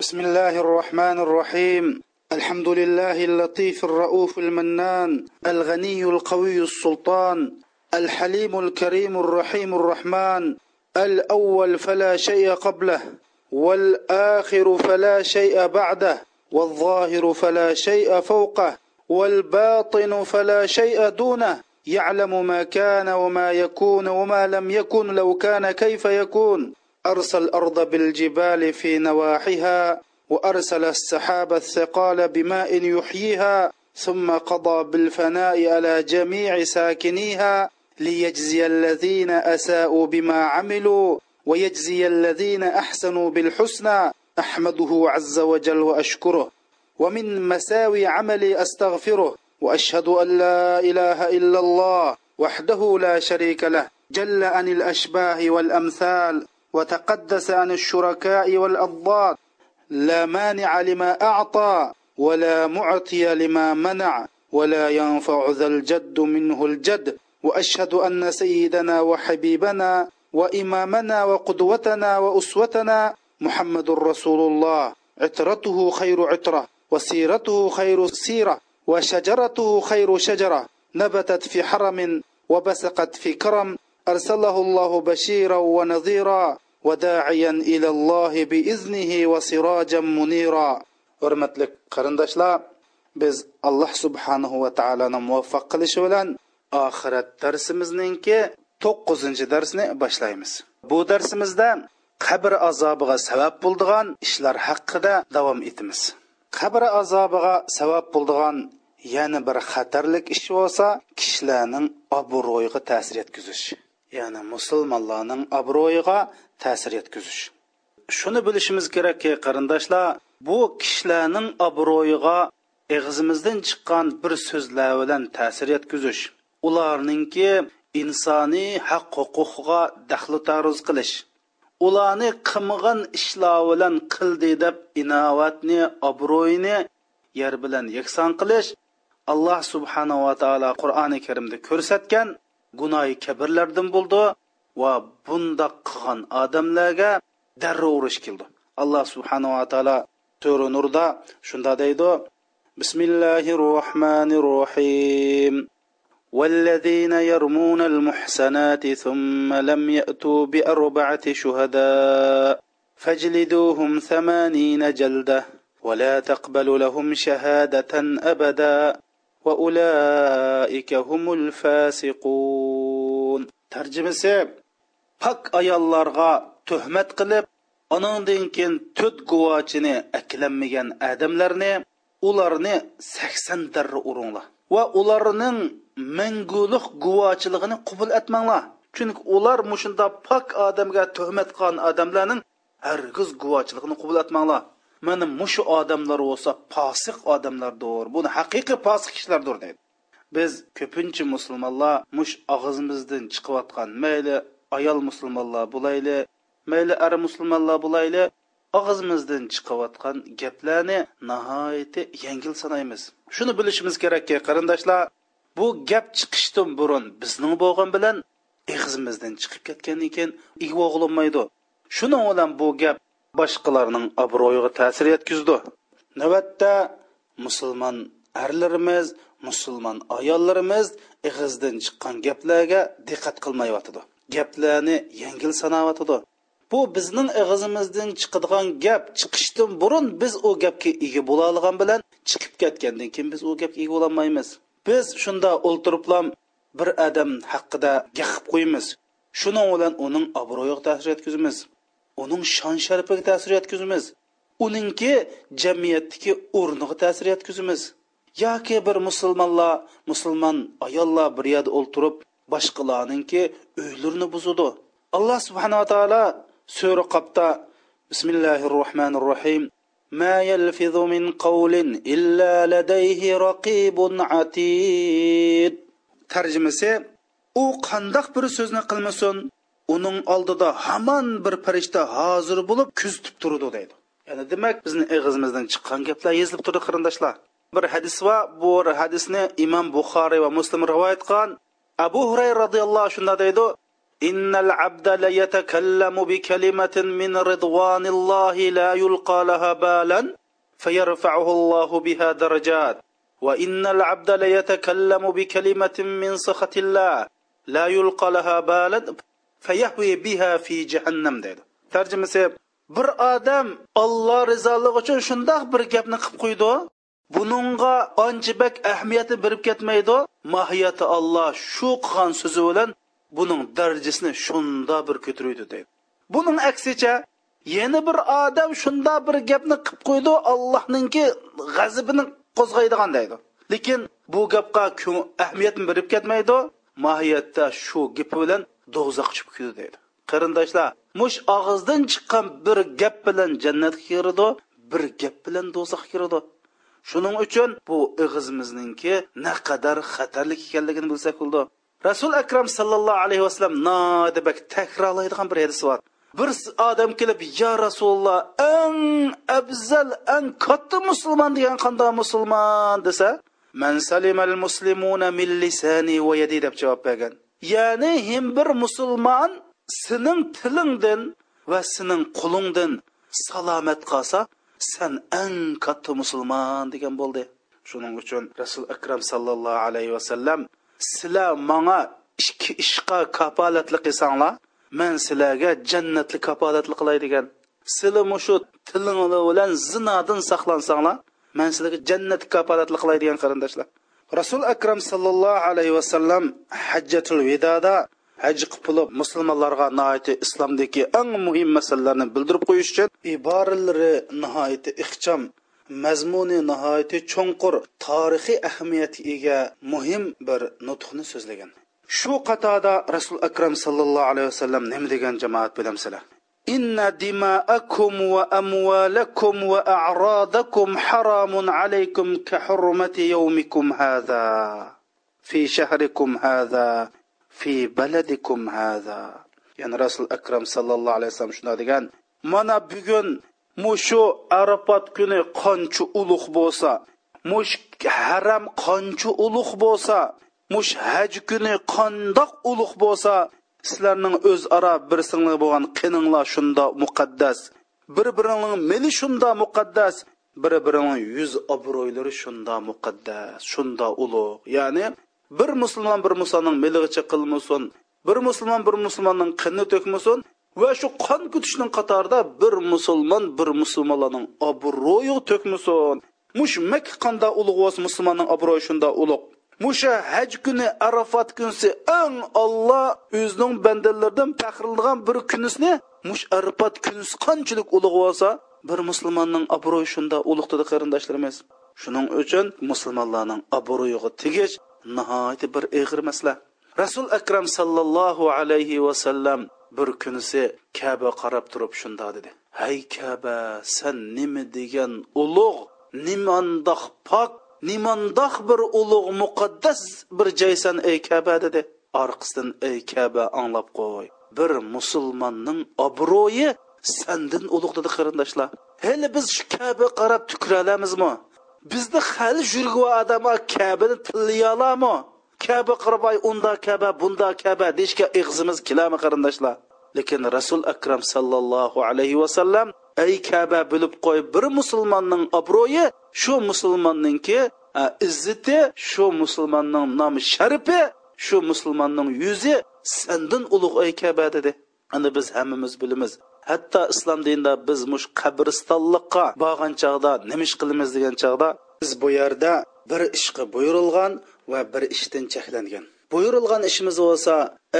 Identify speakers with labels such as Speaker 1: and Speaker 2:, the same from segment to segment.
Speaker 1: بسم الله الرحمن الرحيم. الحمد لله اللطيف الرؤوف المنان الغني القوي السلطان الحليم الكريم الرحيم الرحمن الأول فلا شيء قبله والآخر فلا شيء بعده والظاهر فلا شيء فوقه والباطن فلا شيء دونه يعلم ما كان وما يكون وما لم يكن لو كان كيف يكون. أرسل الأرض بالجبال في نواحيها وأرسل السحاب الثقال بماء يحييها ثم قضى بالفناء على جميع ساكنيها ليجزي الذين أساءوا بما عملوا ويجزي الذين أحسنوا بالحسنى أحمده عز وجل وأشكره. ومن مساوي عملي أستغفره وأشهد أن لا إله إلا الله وحده لا شريك له جل عن الأشباه والأمثال. وتقدس عن الشركاء والاضداد لا مانع لما أعطى ولا معطي لما منع ولا ينفع ذا الجد منه الجد. وأشهد أن سيدنا وحبيبنا وإمامنا وقدوتنا وأسوتنا محمد رسول الله. عترته خير عترة وسيرته خير سيرة وشجرته خير شجرة. نبتت في حرم وبسقت في كرم. أرسله الله بشيرا ونذيرا. وداعيا الى الله باذنه وسراجا منيرا hurmatli qarindoshlar biz alloh subhanahu va taoloni muvaffaq qilishi bilan oxirat darsimizningki to'qqizinchi darsni boshlaymiz bu darsimizda qabr azobiga sabab bo'ldigan ishlar haqida davom etamiz qabr azobiga sabab bo'ldigan yana bir xatarlik ish bo'lsa kishilarning obro'yiga ta'sir etkazish ya'ni musulmonlarning obro'yiga ta'sir etkazish shuni bilishimiz kerakki qarindoshlar bu kishilarning obro'yiga og'zimizdan chiqqan bir so'zlar bilan ta'sir etkazish ularningki insoniy haq huquqiga daxli taruz qilish ularni qilmagan ishlar bilan qildi deb inovatni obro'yini yer bilan yakson qilish alloh subhanava taolo qur'oni karimda ko'rsatgan gunoyi kabirlardan bo'ldi. Va bundoq qilgan odamlarga darrov urush keldi alloh subhanava taolo sura nurda shunda deydi bismillahi rohmanir rohim والذين يرمون المحسنات ثم لم يأتوا بأربعة شهداء فاجلدوهم ثمانين جلدة ولا تقبل لهم شهادة أبدا وأولئك هم الفاسقون ترجمة pak ayollarga tuhmat qilib anandan keyin to'rt guvochini aklanmagan odamlarni ularni sakson darra uringlar va ularning manguliq guvochiligini qabul etmanglar. Chunki ular mushunda pok odamga tuhmat qilgan odamlarning hargiz guvochiligini qabul etmanglar. Mana mushu odamlar bo'lsa posiq odamlardir buni haqiqiy posiq kishilardir deydi. Biz ko'pincha musulmonlar mush og'zimizdan chiqayotgan mayli ayol musulmonlar bo'layli mayli ar musulmonlar bo'layli og'zimizdan chiqayotgan gaplarni nihoyatda yengil sanaymiz. Shuni bilishimiz kerakki qarindoshlar bu gap chiqishdan burun bizning bo'lgan bilan ig'zimizdan chiqib ketgandan keyin ig'vo qilinmaydi shuning bilan bu gap boshqalarning obro'yiga ta'sir yetkazdi. Navbatda musulmon erlarimiz musulmon ayollarimiz ig'izdan chiqqan gaplarga diqqat qilmayotidi gaplarni yengil sanavotidi bu bizning ig'izimizdan chiqadigan gap chiqishdan burun biz u gapga ega bo'la olgan bilan chiqib ketgandan keyin biz u gapga ega bo'lolmaymiz biz shunda o'ltiriblam bir odam haqida gapib qo'yamiz. Shuning bilan uning obro'yiga ta'sir yetkazamiz. Uning shon sharafiga ta'sir yetkazamiz. Uningki jamiyatdagi o'rniga ta'sir yetkazamiz. Yoki bir musulmonlar musulmon ayollar bir yerda o'ltirib boshqalarninki uylarini buzadi alloh subhanava taolo sura qobda bismillahi rohmanir rohim ما يلفظ من قول إلا لديه رقيب عتيد ترجمة u qandoq bir so'zni qilmasin uning oldida hamon bir farishta hozir bo'lib kuzatib turdi deydi ya'ni demak bizni og'zimizdan chiqqan gaplar yozilib turdi qarindoshlar bir hadis va bu hadisni imom buxoriy va muslim rivoyat qilgan abu hurayra roziyallohu shunda deydi innal abda la yatakallamu bi kalimatin min ridvanillahi la yulqa laha balan fayarfa'uhu allahu biha darajat وإن العبد ليتكلم بكلمة من سخط الله لا يلقى لها بالا فيهوي biha fi جهنم dedi. Tercümesi bir adam Allah rızalıq üçün şundaq bir gapni qılıb qoydu. Buningga ancha bak ahamiyatni berib ketmaydi. Mohiyati olloh shu qilgan so'zi bilan buning darajasini shunda bir ko'taraydi deydi buning aksicha yana bir odam shunda bir gapni qilib qo'ydi allohninki g'azabini qo'zg'aydigan deydi. Lekin bu gapga ahamiyatni berib ketmaydi. Mohiyatda shu gapi bilan do'zax chiqib ketdi deydi. Qarindoshlar mush og'izdan chiqqan bir gap bilan jannatga kiradi bir gap bilan do'zaxga kiradi shuning uchun bu ig'izimizningki naqadar xatarlik ekanligini bilsak bo'ldi. Rasul akram sallallohu alayhi vasallam nodibak takrorlaydigan bir hadis bor. Bir odam kelib yo rasululloh eng afzal eng katta musulmon degan qanday musulmon desa man salimal muslimuna min lisani va yadi deb javob bergan. Ya'ni him bir musulmon sening tilingdan va sening qo'lingdan salomat qolsa san eng katta musulmon degan bo'ldi. Shuning uchun rasul akram sallallohu alayhi vasallam sizlar manga ikki ishqa kapolatli qilsanglar men sizlarga jannatli kapolatli qilay degan. Sizlar mushu tilinglar bilan zinodan saqlansanglar man sizlarga jannat kapolatli qilay degan qarindoshlar. Rasul akram sallallohu alayhi vasallam hajjatul vidoda haj qilib musulmonlarga nihoyatda islomdagi eng muhim masalalarni bildirib qo'yish uchun iboralari nihoyatda ixcham mazmuni nihoyatda cho'nqur tarixiy ahamiyatga ega muhim bir nutqni so'zlagan shu qatorda rasul akram sallallohu alayhi vasallam nima degan jamoat bilamsizlar إن دماءكم وأموالكم وأعراضكم حرام عليكم كحرمة يومكم هذا في شهركم هذا fi baladikum hada ya'ni rasul akram sallallohu alayhi vasallam shunday degan mana bugun mushu arafat kuni qancha ulug' bo'lsa mush haram qancha ulug' bo'lsa mush haj kuni qandoq ulug' bo'lsa sizlarning o'zaro bir singli bo'lgan qininglar shunda muqaddas bir biringning mili shunda muqaddas bir biringning yuz obro'ylari shunda muqaddas shunda ulug' ya'ni bir musulmon bir musulmonning milig'icha qilmasin bir musulmon bir musulmonning qinni to'kmasin va shu qon kutishning qatorida bir musulmon bir musulmonlarning obro'yi to'kmasin. Mush makka qanda ulug' bo'lsa musulmonning obro'yi shunda ulug' musha haj kuni arafat kunsi eng olloh o'zining bandalaridan faxrlangan bir kunisni mush arafat kunisi qanchalik ulug' bo'lsa bir musulmonning obro'yi shunda ulug' dedi qarindoshlarimiz. Shuning uchun musulmonlarning obro'yiga tegish nihoyatda bir ig'ir masala rasul akram sallallohu alayhi vasallam bir kunisi kaba qarab turib shunda dedi. Hay kaba san nima degan ulug' nimandoq pok nimandoq bir ulug' muqaddas bir joysan ey kaba dedi. Orqasidan ey kaba anglab qo'y. Bir musulmonning obro'yi sandan ulug' dedi qarindoshlar. Hali biz shu kaba qarab tukralamizmi bizni hali yurgan odamlar kabini tillay olami kaba qirboy unda kaba bunda kaba deyishga ig'zimiz kelami qarindoshlar? Lekin rasul akram sallallohu alayhi vasallam ey kaba bilib qo'y bir musulmonning obro'yi shu musulmonninki izzati shu musulmonning nomi sharifi shu musulmonning yuzi sandan ulug' ey kaba dedi. Ana biz hammamiz bilamiz hatto islom dinida biz mush qabristonliqqa borgan chog'da nima ish qilamiz degan chog'da biz bu yerda bir ishga buyurilgan va bir ishdan cheklangan. Buyurilgan ishimiz bo'lsa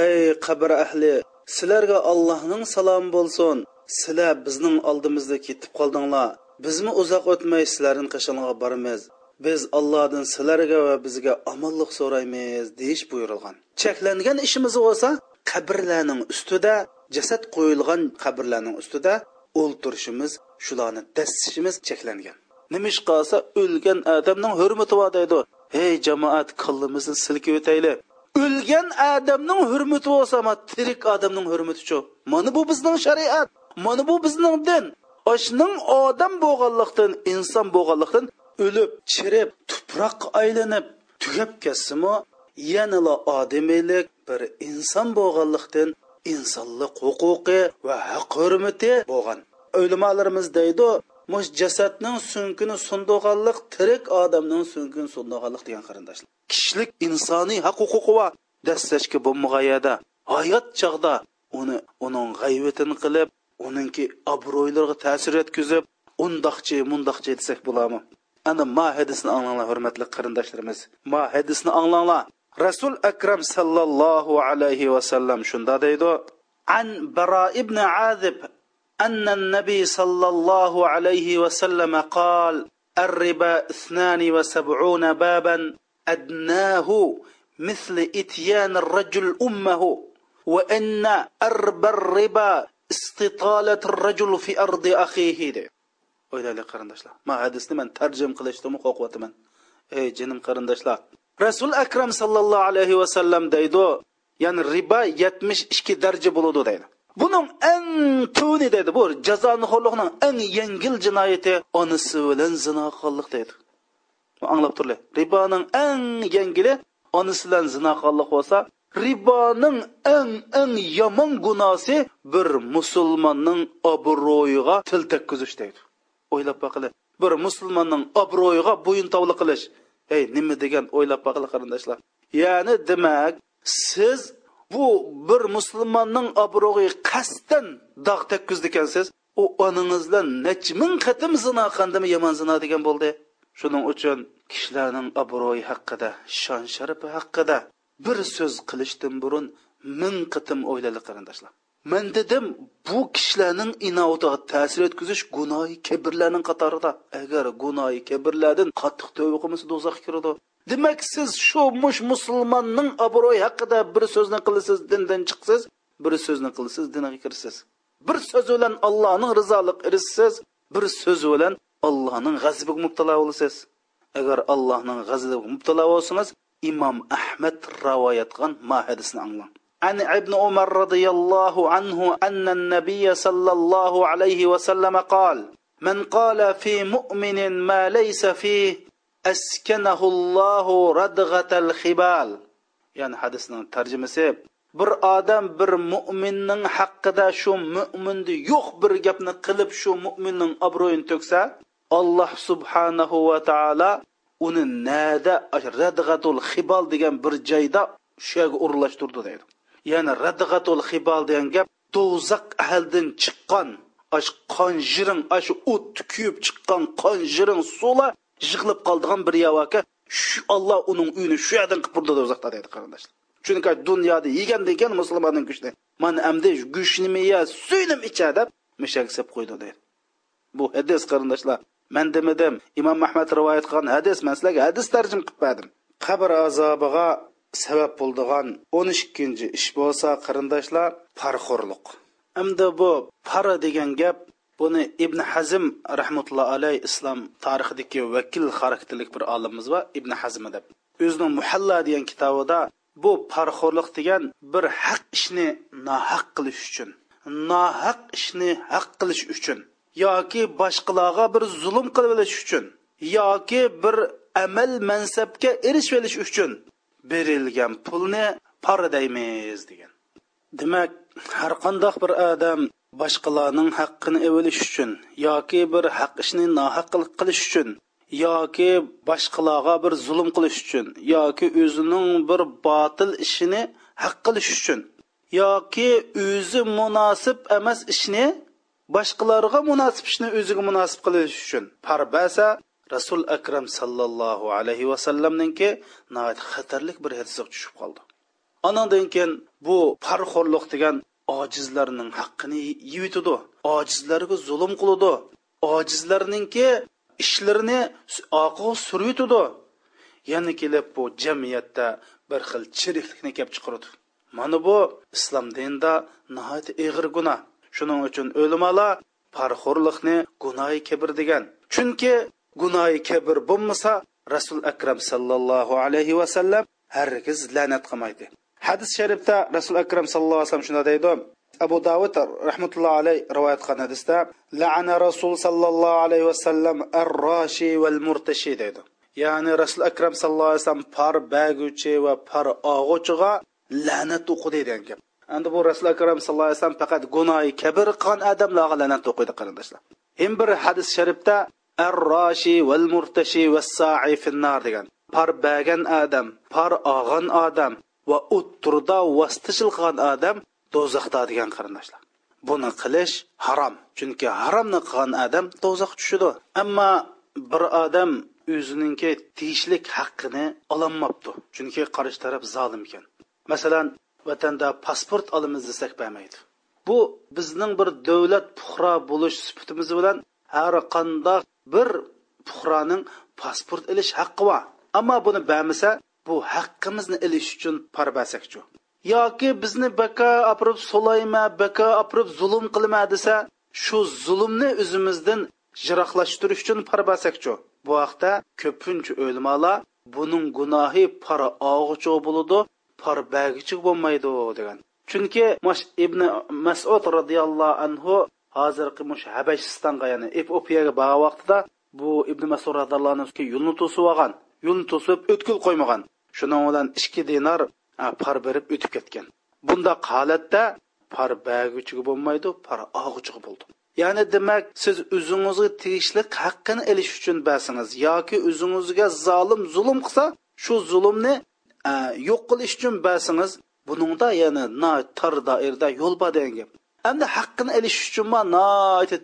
Speaker 1: ey qabr ahli sizlarga allohning salomi bo'lsin. Sizlar bizning oldimizda ketib qoldinglar. Bizmi uzoq o'tmay sizlarning qishingga boramiz? Biz allohdan sizlarga va bizga omonlik so'raymiz deyish buyurilgan. Cheklangan ishimiz bo'lsa qabrlarning ustida jasad qo'yilgan qabrlarning ustida o'ltirishimiz shularni dassishimiz cheklangan. Nimish qolsa o'lgan odamning hurmati bor deydi. Hey jamoat qillimizni silkib o'tayli o'lgan odamning hurmati bo'lsa ma tirik odamning hurmati chu mana bu bizning shariat mana bu bizning din. Oshning odam bo'lganlikdan inson bo'lganlikdan o'lib chirib tuproqqa aylanib tugab ketsinmi? Yanala odimiylik bir inson bo'lganlikdan insonlik huquqi va haq hurmati bo'lgan. O'limalarimiz deydi mush jasadning sunkini sundiganlik tirik odamning sunkini sundiganlik degan qarindoshlar. Kishilik insoniy haq huquqi va dastlashki bo'lmag'ayada hayot chog'da uni uning g'ayvatini qilib uningki obro'ylariga ta'sir yetkazib undoqchi mundoqchi desak bo'ladimi? Ana ma hadisni anglanglar hurmatli qarindoshlarimiz. Ma hadisni anglanglar. rasul الله sallallohu alayhi vasallam shunday deydi عن bara ibn عاذب أن النبي صلى الله عليه وسلم قال الربا اثنان وسبعون بابا أدناه مثل إتيان الرجل أمه وإن أربى الربا استطالة الرجل في أرض أخيه ده وإذا لي قرندشلا. ما هذا من ترجم قلشتم قوة من. أي جنم قرندشلا. Rasul akram sallallohu alayhi vasallam deydi ya'ni riba yetmish ikki darja bo'ladi deydi. Buning eng tuni deydi bu jazonixo'rlikning eng yengil jinoyati onasi bilan zino qillik deydi. Anglab turli. Riboning eng yengili onasi bilan zino qillik bo'lsa riboning eng eng yomon gunosi bir musulmonning obro'yiga til tekkizish deydi. O'ylab boqili bir musulmonning obro'yiga bo'yin tovli qilish ey nima degan o'ylab boqili qarindoshlar. Ya'ni demak siz bu bir musulmonning obro'yi qasddan dog' tekkizdi ekansiz. U oningizdan bilan necha ming qatim zino qildimi yomon zino degan bo'ldi. Shuning uchun kishilarning obro'yi haqida shon sharafi haqida bir so'z qilishdan burun ming qatim o'yladi qarindoshlar. Man dedim bu kishilarning inovatiga ta'sir o'tkazish gunohi kibrlarning qatorida. Agar gunohi kibrlardan qattiq tövba qilmasa do'zaxga kiradi. Demak siz shu mush musulmonning obro'yi haqida bir so'zni qilasiz dindan chiqsiz. Bir so'zni qilsiz dinga kirsiz bir so'z bilan allohning rizoliq erishsiz bir so'z bilan allohning g'azabiga mubtalo bo'lasiz. Agar allohning g'azabiga mubtalo bo'lsangiz imom ahmad rivoyat qilgan ma hadisni anglang. عن ابن عمر رضي الله عنه أن النبي صلى الله عليه وسلم قال من قال في مؤمن ما ليس فيه أسكنه الله ردغة الخبال يعني حدثنا ترجمة bir odam bir mo'minning haqida shu mo'minni yo'q bir gapni qilib shu mo'minning obro'yini to'ksa alloh subhanahu va taolo uni nada radg'atul xibol degan bir joyda shu yerga o'rinlashtirdi deydi ya'ni radg'atul xibal degan gap do'zax ahaldan chiqqan ash qon jiring ash o't kuyib chiqqan qon jiring suvlar yig'ilib qoldigan bir yavaka shu olloh uning uyini shu yerdan qilib turdi do'zaxda deydi qarindoshlar. Chunki dunyoda yegandan keyin musulmonning go'shtini mana amdi go'shtnimi ya suynim icha deb mishak sep qo'ydi deydi bu hadis qarindoshlar man demadim imom ahmad rivoyat qilgan hadis man sizlarga hadis tarjim qilib berdim. Qabr azobiga sabab bo'ldigan o'n ikkinchi ish bo'lsa qarindoshlar parxo'rliq. Endi bu para degan gap buni ibn hazm rahmatulloh alay islom tarixidagi vakil xarakterlik bir olimimiz va ibn hazm deb. O'zining muhalla degan kitobida bu parxo'rliq degan bir haq ishni nohaq qilish uchun nohaq ishni haq qilish uchun yoki boshqalarga bir zulm qilib olish uchun yoki bir amal mansabga erishib olish uchun berilgan pulni para deymiz degan. Demak har qandoq bir odam boshqalarning haqqini evilish uchun yoki bir haq ishni nohaq qilish uchun yoki boshqalarga bir zulm qilish uchun yoki o'zining bir botil ishini haq qilish uchun yoki o'zi munosib emas ishni boshqalarga munosib ishni o'ziga munosib qilish uchun. Parbasa rasul akram sallallohu alayhi vasallamninki xatarlik bir hadisga tushib qoldi. Anandan keyin bu parxo'rliq degan ojizlarning haqqini yeyitidi ojizlarga zulm qiladi ojizlarninki ishlarini oqiga suryutidi yana kelib bu jamiyatda bir xil chiriklikni kelib chiqardi mana bu islom dinida nihoyat ig'ir gunoh. Shuning uchun o'limalar parxo'rlikni gunoyi kibr degan. Chunki gunoyi kibr bo'lmasa rasul akram sallallohu alayhi vasallam hargiz la'nat qilmaydi. Hadis sharifda rasul akram sallallohu alayhi vasallam shunday deydi. Abu davud rahmatullohi alayhi rivoyat qilgan hadisda la'ana rasul sallallohu alayhi vasallam ar roshi val murtashi deydi. Ya'ni rasul akram sallallohu alayhi vasallam par baguvchi va par og'uchiga la'nat o'qidi degan gap. Endi bu rasul akram sallallohu alayhi vasallam faqat gunoyi kabir qilgan odamlarga la'nat o'qiydi qarindoshlar. Endi bir hadis sharifda ar roshi val murtashi vas sa'i finnar degan. Par bagan odam par og'an odam va utturda vastishil qilgan odam do'zaxda degan qarindoshlar. Buni qilish harom chunki haromni qilgan odam do'zax tushidi. Ammo bir odam o'zininki tegishlik haqqini ololmabdi chunki qarish taraf zolim ekan. Masalan vatanda pasport olamiz desak bermaydi bu bizning bir davlat puhra bo'lish sifatimiz bilan har qandoq bir puhroning pasport ilish haqqi bor. Ammo buni bermasa bu haqqimizni ilish uchun parbasakchu yoki bizni baka opirib so'layma baka opirib zulm qilma desa shu zulmni o'zimizdan jiroqlashtirish uchun parbasakchu bu vaqtda ko'pincha o'lmalar buning gunohi para og'ichi bo'ladi par bagichi bo'lmaydi degan. Chunki mash ibn masud roziyallohu anhu hozirgi mush habashistonga ya'ni epopiyaga borgan vaqtida bu ibn masud roziyallohu anhu yo'lni to'sib olgan yo'lni to'sib o'tkul qo'ymagan. Shuning bilan ikki dinar par berib o'tib ketgan. Bunda holatda par bagichiga bo'lmaydi par og'uchigi bo'ldi. Ya'ni demak siz o'zingizga tegishli haqqini olish uchun bersangiz yoki o'zingizga zolim zulm qilsa shu zulmni yo'q qilish uchun basingiz buningda yana na tor doirada yo'l bor degan gap. Endi haqqini ilish uchun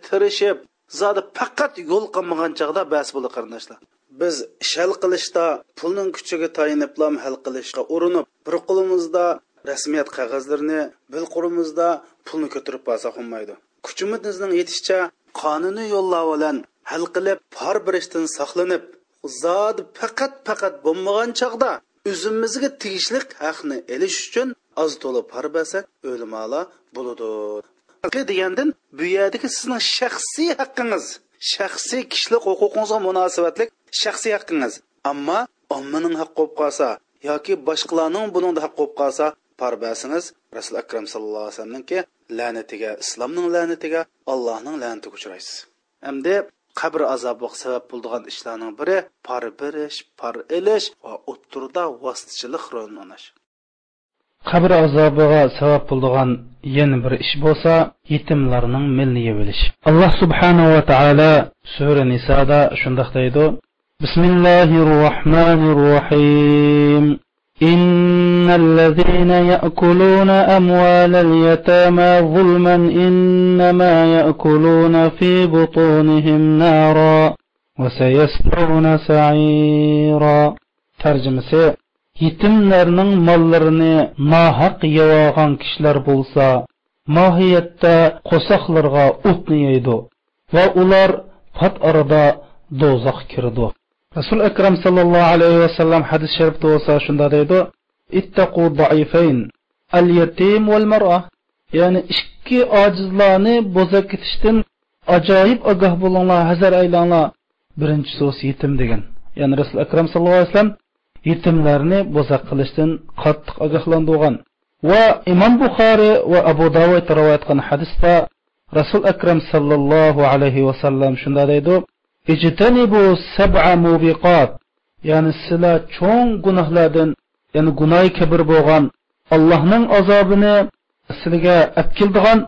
Speaker 1: tirishib zodi faqat yo'l qilmagan chog'da bas bo'ldi qarindoshlar. Biz ish hal qilishda pulning kuchiga tayiniblam hal qilishga urinib bir qo'limizda rasmiyat qog'ozlarini bir qo'limizda pulni ko'tarib borsa bo'lmaydi kuchimizning yetishicha qonuniy yo'llar bilan hal qilib par birishdan saqlanib zodi faqat faqat bo'lmagan chog'da o'zimizga tegishli haqni elish uchun oz to'la par bersak o'limola bo'ladi. Degandan bu yerdagi sizning shaxsiy haqqingiz shaxsiy kishilik huquqingizga munosabatlik shaxsiy haqqingiz. Ammo ommaning haqqi bo'lib qolsa yoki boshqalarning buningda haqqi bo'lib qolsa parbasingiz rasul akram sallallohu alayhi vasallamniki la'natiga islomning la'natiga allohning la'natiga uchraysiz. Hamda qabr azobi sabab bo'ladigan ishlarning biri par birish par ilish va o'ttirda vositachilik rolini o'ynash.
Speaker 2: qabr azobiga sabab bo'ladigan yana bir ish bo'lsa yetimlarning milni yevilish alloh subhanahu va taolo sura nisoda shundoq deydi bismillahi rohmanir rohim إن الذين يأكلون أموال اليتامى ظلما إنما يأكلون في بطونهم نارا وسيسلون سعيرا ترجمة yetimlarning mollarini nohaq yevogan kishilar bo'lsa mohiyatda qo'soqlarga o'tni yeydi va ular pat orada do'zax kirdi. Rasul akram sallallohu alayhi vasallam hadis sharifda bo'lsa shunda deydi ittaqu daifayn al yatim val mar'a ya'ni ikki ojizlarni bo'zak ketishdan ajoyib ogoh bo'linglar hazar aylanglar birinchi so'z yetim degan. Ya'ni rasul akram sallallohu alayhi vasallam yetimlarni bo'zaq qilishdan qattiq ogohlantirgan. Va imom buxoriy va abu davud rivoyat qilgan hadisda rasul akram sallallohu alayhi vasallam shunday deydi. Ijtanibu sab'a mubiqat. Ya'ni sizlar cho'ng gunohlardan ya'ni gunoy kabir bo'lgan allohning azobini sizlarga apkildigan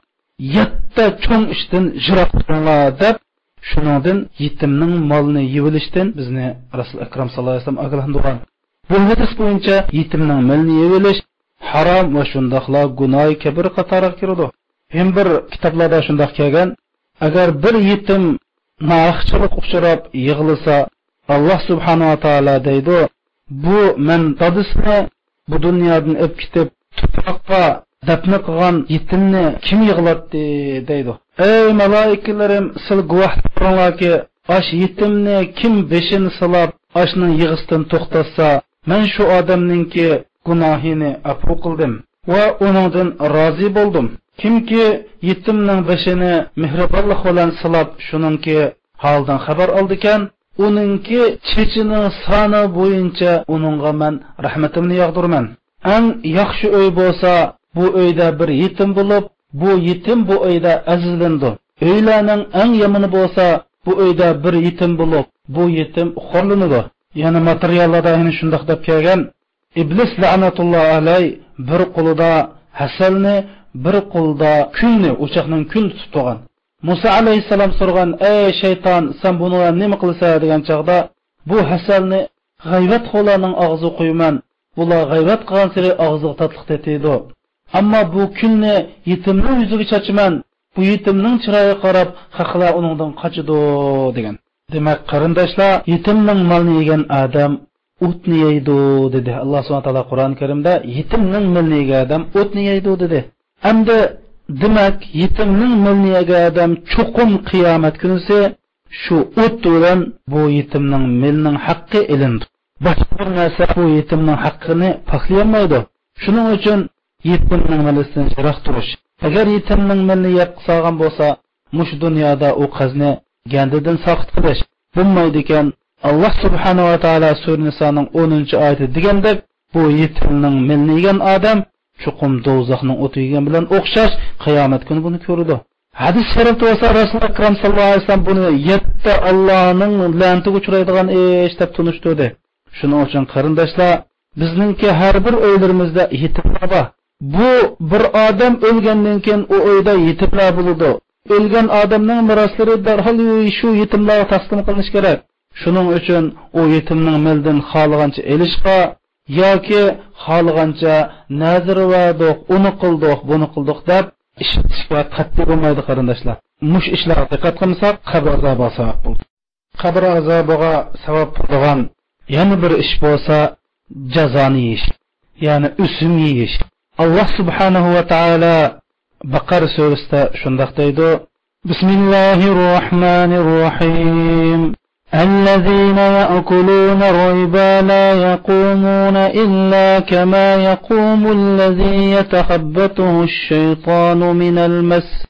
Speaker 2: yetti cho'ng ishdan jiroq turinglar deb shuningdan yetimning molini yevilishdan bizni rasul akram sallallohu alayhi vasallam ogohlantirgan. Bu hadis bo'yicha yetimning milni yevilish harom va shundoqla gunoy kabir qatoriga kiradi ham bir kitoblarda shundoq kelgan agar bir yetim nohaqchilik uchrab yig'lasa alloh subhanava taolo deydi bu men dadisini bu dunyodan o'p ketib tuproqqa dafna qilgan yetimni kim yig'latdi? deydi. Ey maloikalarim sil guvoh turinglarki osh yetimni kim beshini silab oshning yig'isdan to'xtatsa men shu odamningki gunohini afu qildim va uningdan rozi bo'ldim. Kimki yetimning beshini mehribonlik bilan silab shuningki holdan xabar oldi ekan uningki chechining soni bo'yicha uningga man rahmatimni yog'dirman. Яхши yaxshi uy bo'lsa bu uyda bir yetim bo'lib bu yetim bu uyda azizlandi uylarning eng yomoni bo'lsa bu uyda bir yetim bo'lib bu yetim xorlanadi. Yana materiallarda shundoq deb kelgan. Iblis la'natulloh alay bir qo'lida hasalni bir qo'lda kulni o'choqning kul tutib turgan muso alayhissalom so'ragan ey shayton san buni nima qilsa? degan chog'da bu hasalni g'ayvat xo'larning og'zi qo'yman bular g'ayvat qilgan sari og'ziga tatliq tetiydi ammo bu kulni yetimni yuziga chachiman bu yetimning chiroyiga qarab haqlar uningdan qochidi degan. Demak qarindoshlar yetimning molini yegan odam o'tni yeydi dedi. Alloh subhana taolo qur'oni karimda yetimning molini yegan odam o'tni yeydi dedi. Endi demak yetimning molini yegan odam chuqum qiyomat kunisi shu o't bilan bu yetimning milning haqqi ilindi. Boshqa bir narsa bu yetimning haqqini poklayolmaydi. Shuning uchun yetimning milidan yiroq turish. Agar yetimning milni yeb solgan bo'lsa mush dunyoda u qizni gandidan soqit qilish. Bo'lmaydi ekan alloh subhanava taolo sura nisoning o'ninchi oyati degandek bu yetimning milni yegan odam chuqum do'zaxning o'ti yegan bilan o'xshash qiyomat kuni buni ko'rdi. Hadis sharifda bo'lsa rasululloh akram sallallohu alayhi vasallam buni yetti allohning lantiga uchraydigan ish deb tunishtirdi. Shuning uchun qarindoshlar bizningki har bir uylarimizda yetimlar bor. Bu bir odam o'lgandan keyin u uyda yetimlar bo'ladi o'lgan odamning miroslari darhol shu yetimlarga taqsim qilinishi kerak. Shuning uchun u yetimning mildan xohlagancha elishqa yoki xohlagancha nazr vadoq uni qildiq buni qildiq deb ishlatishga qat'iy bo'lmaydi qarindoshlar. Mush ishlarga diqqat qilmasak qabr azobi sabab bo'ldi. Qabr azobiga sabab bo'lgan yana bir ish bo'lsa jazoni yeyish ya'ni usm yeyish. Alloh subhanahu va taolo baqar surasida shundoq deydi. Bismillahi rohmanir rohim الذين يأكلون الربا لا يقومون إلا كما يقوم الذي يتخبطه الشيطان من المس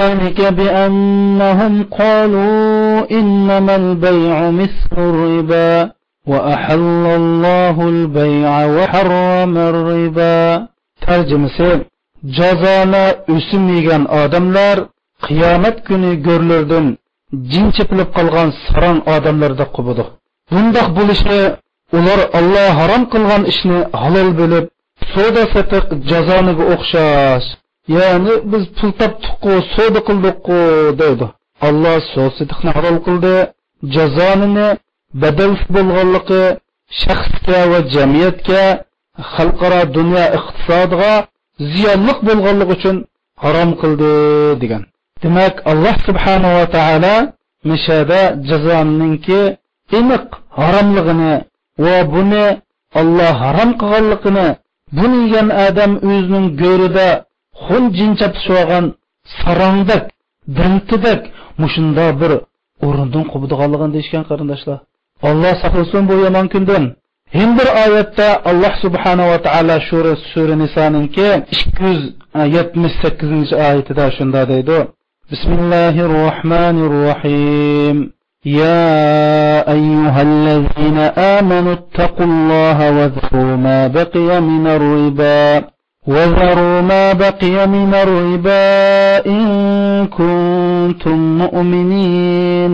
Speaker 2: ذلك بأنهم قالوا إنما البيع مثل الربا وأحل الله البيع وحرم الربا ترجمة jazoma o'sim odamlar qiyomat kuni go'rlardan jin chepilib qolgan sarong odamlarda qubudi bundoq bo'lishni ular olloh harom qilgan ishni halol bilib savdo satiq jazoniga o'xshash ya'ni biz pul topdiqu savdo qildikku Аллах olloh sosidiqni halol qildi jazonini badal bo'lganligi shaxsga va jamiyatga xalqaro dunyo ziyonliq bo'lganligi uchun harom qildi degan. Demak alloh subhanava taolo mishada jazoninki aniq haromligini va buni olloh harom qilganligini buni yegan odam o'zining go'rida xun jinchab olgan sarongdak dantidak mushunda bir o'rindan qubdiganligini deyishgan qarindoshlar. Olloh saqlasin bu yomon kundan. Hem bir oyatda Alloh subhanahu va taolo sura sura Nisoninki 278 oyatida shunda deydi بسم الله الرحمن الرحيم يا أيها الذين آمنوا اتقوا الله واذكروا ما بقي من الربا وذروا ما بقي من الربا إن كنتم مؤمنين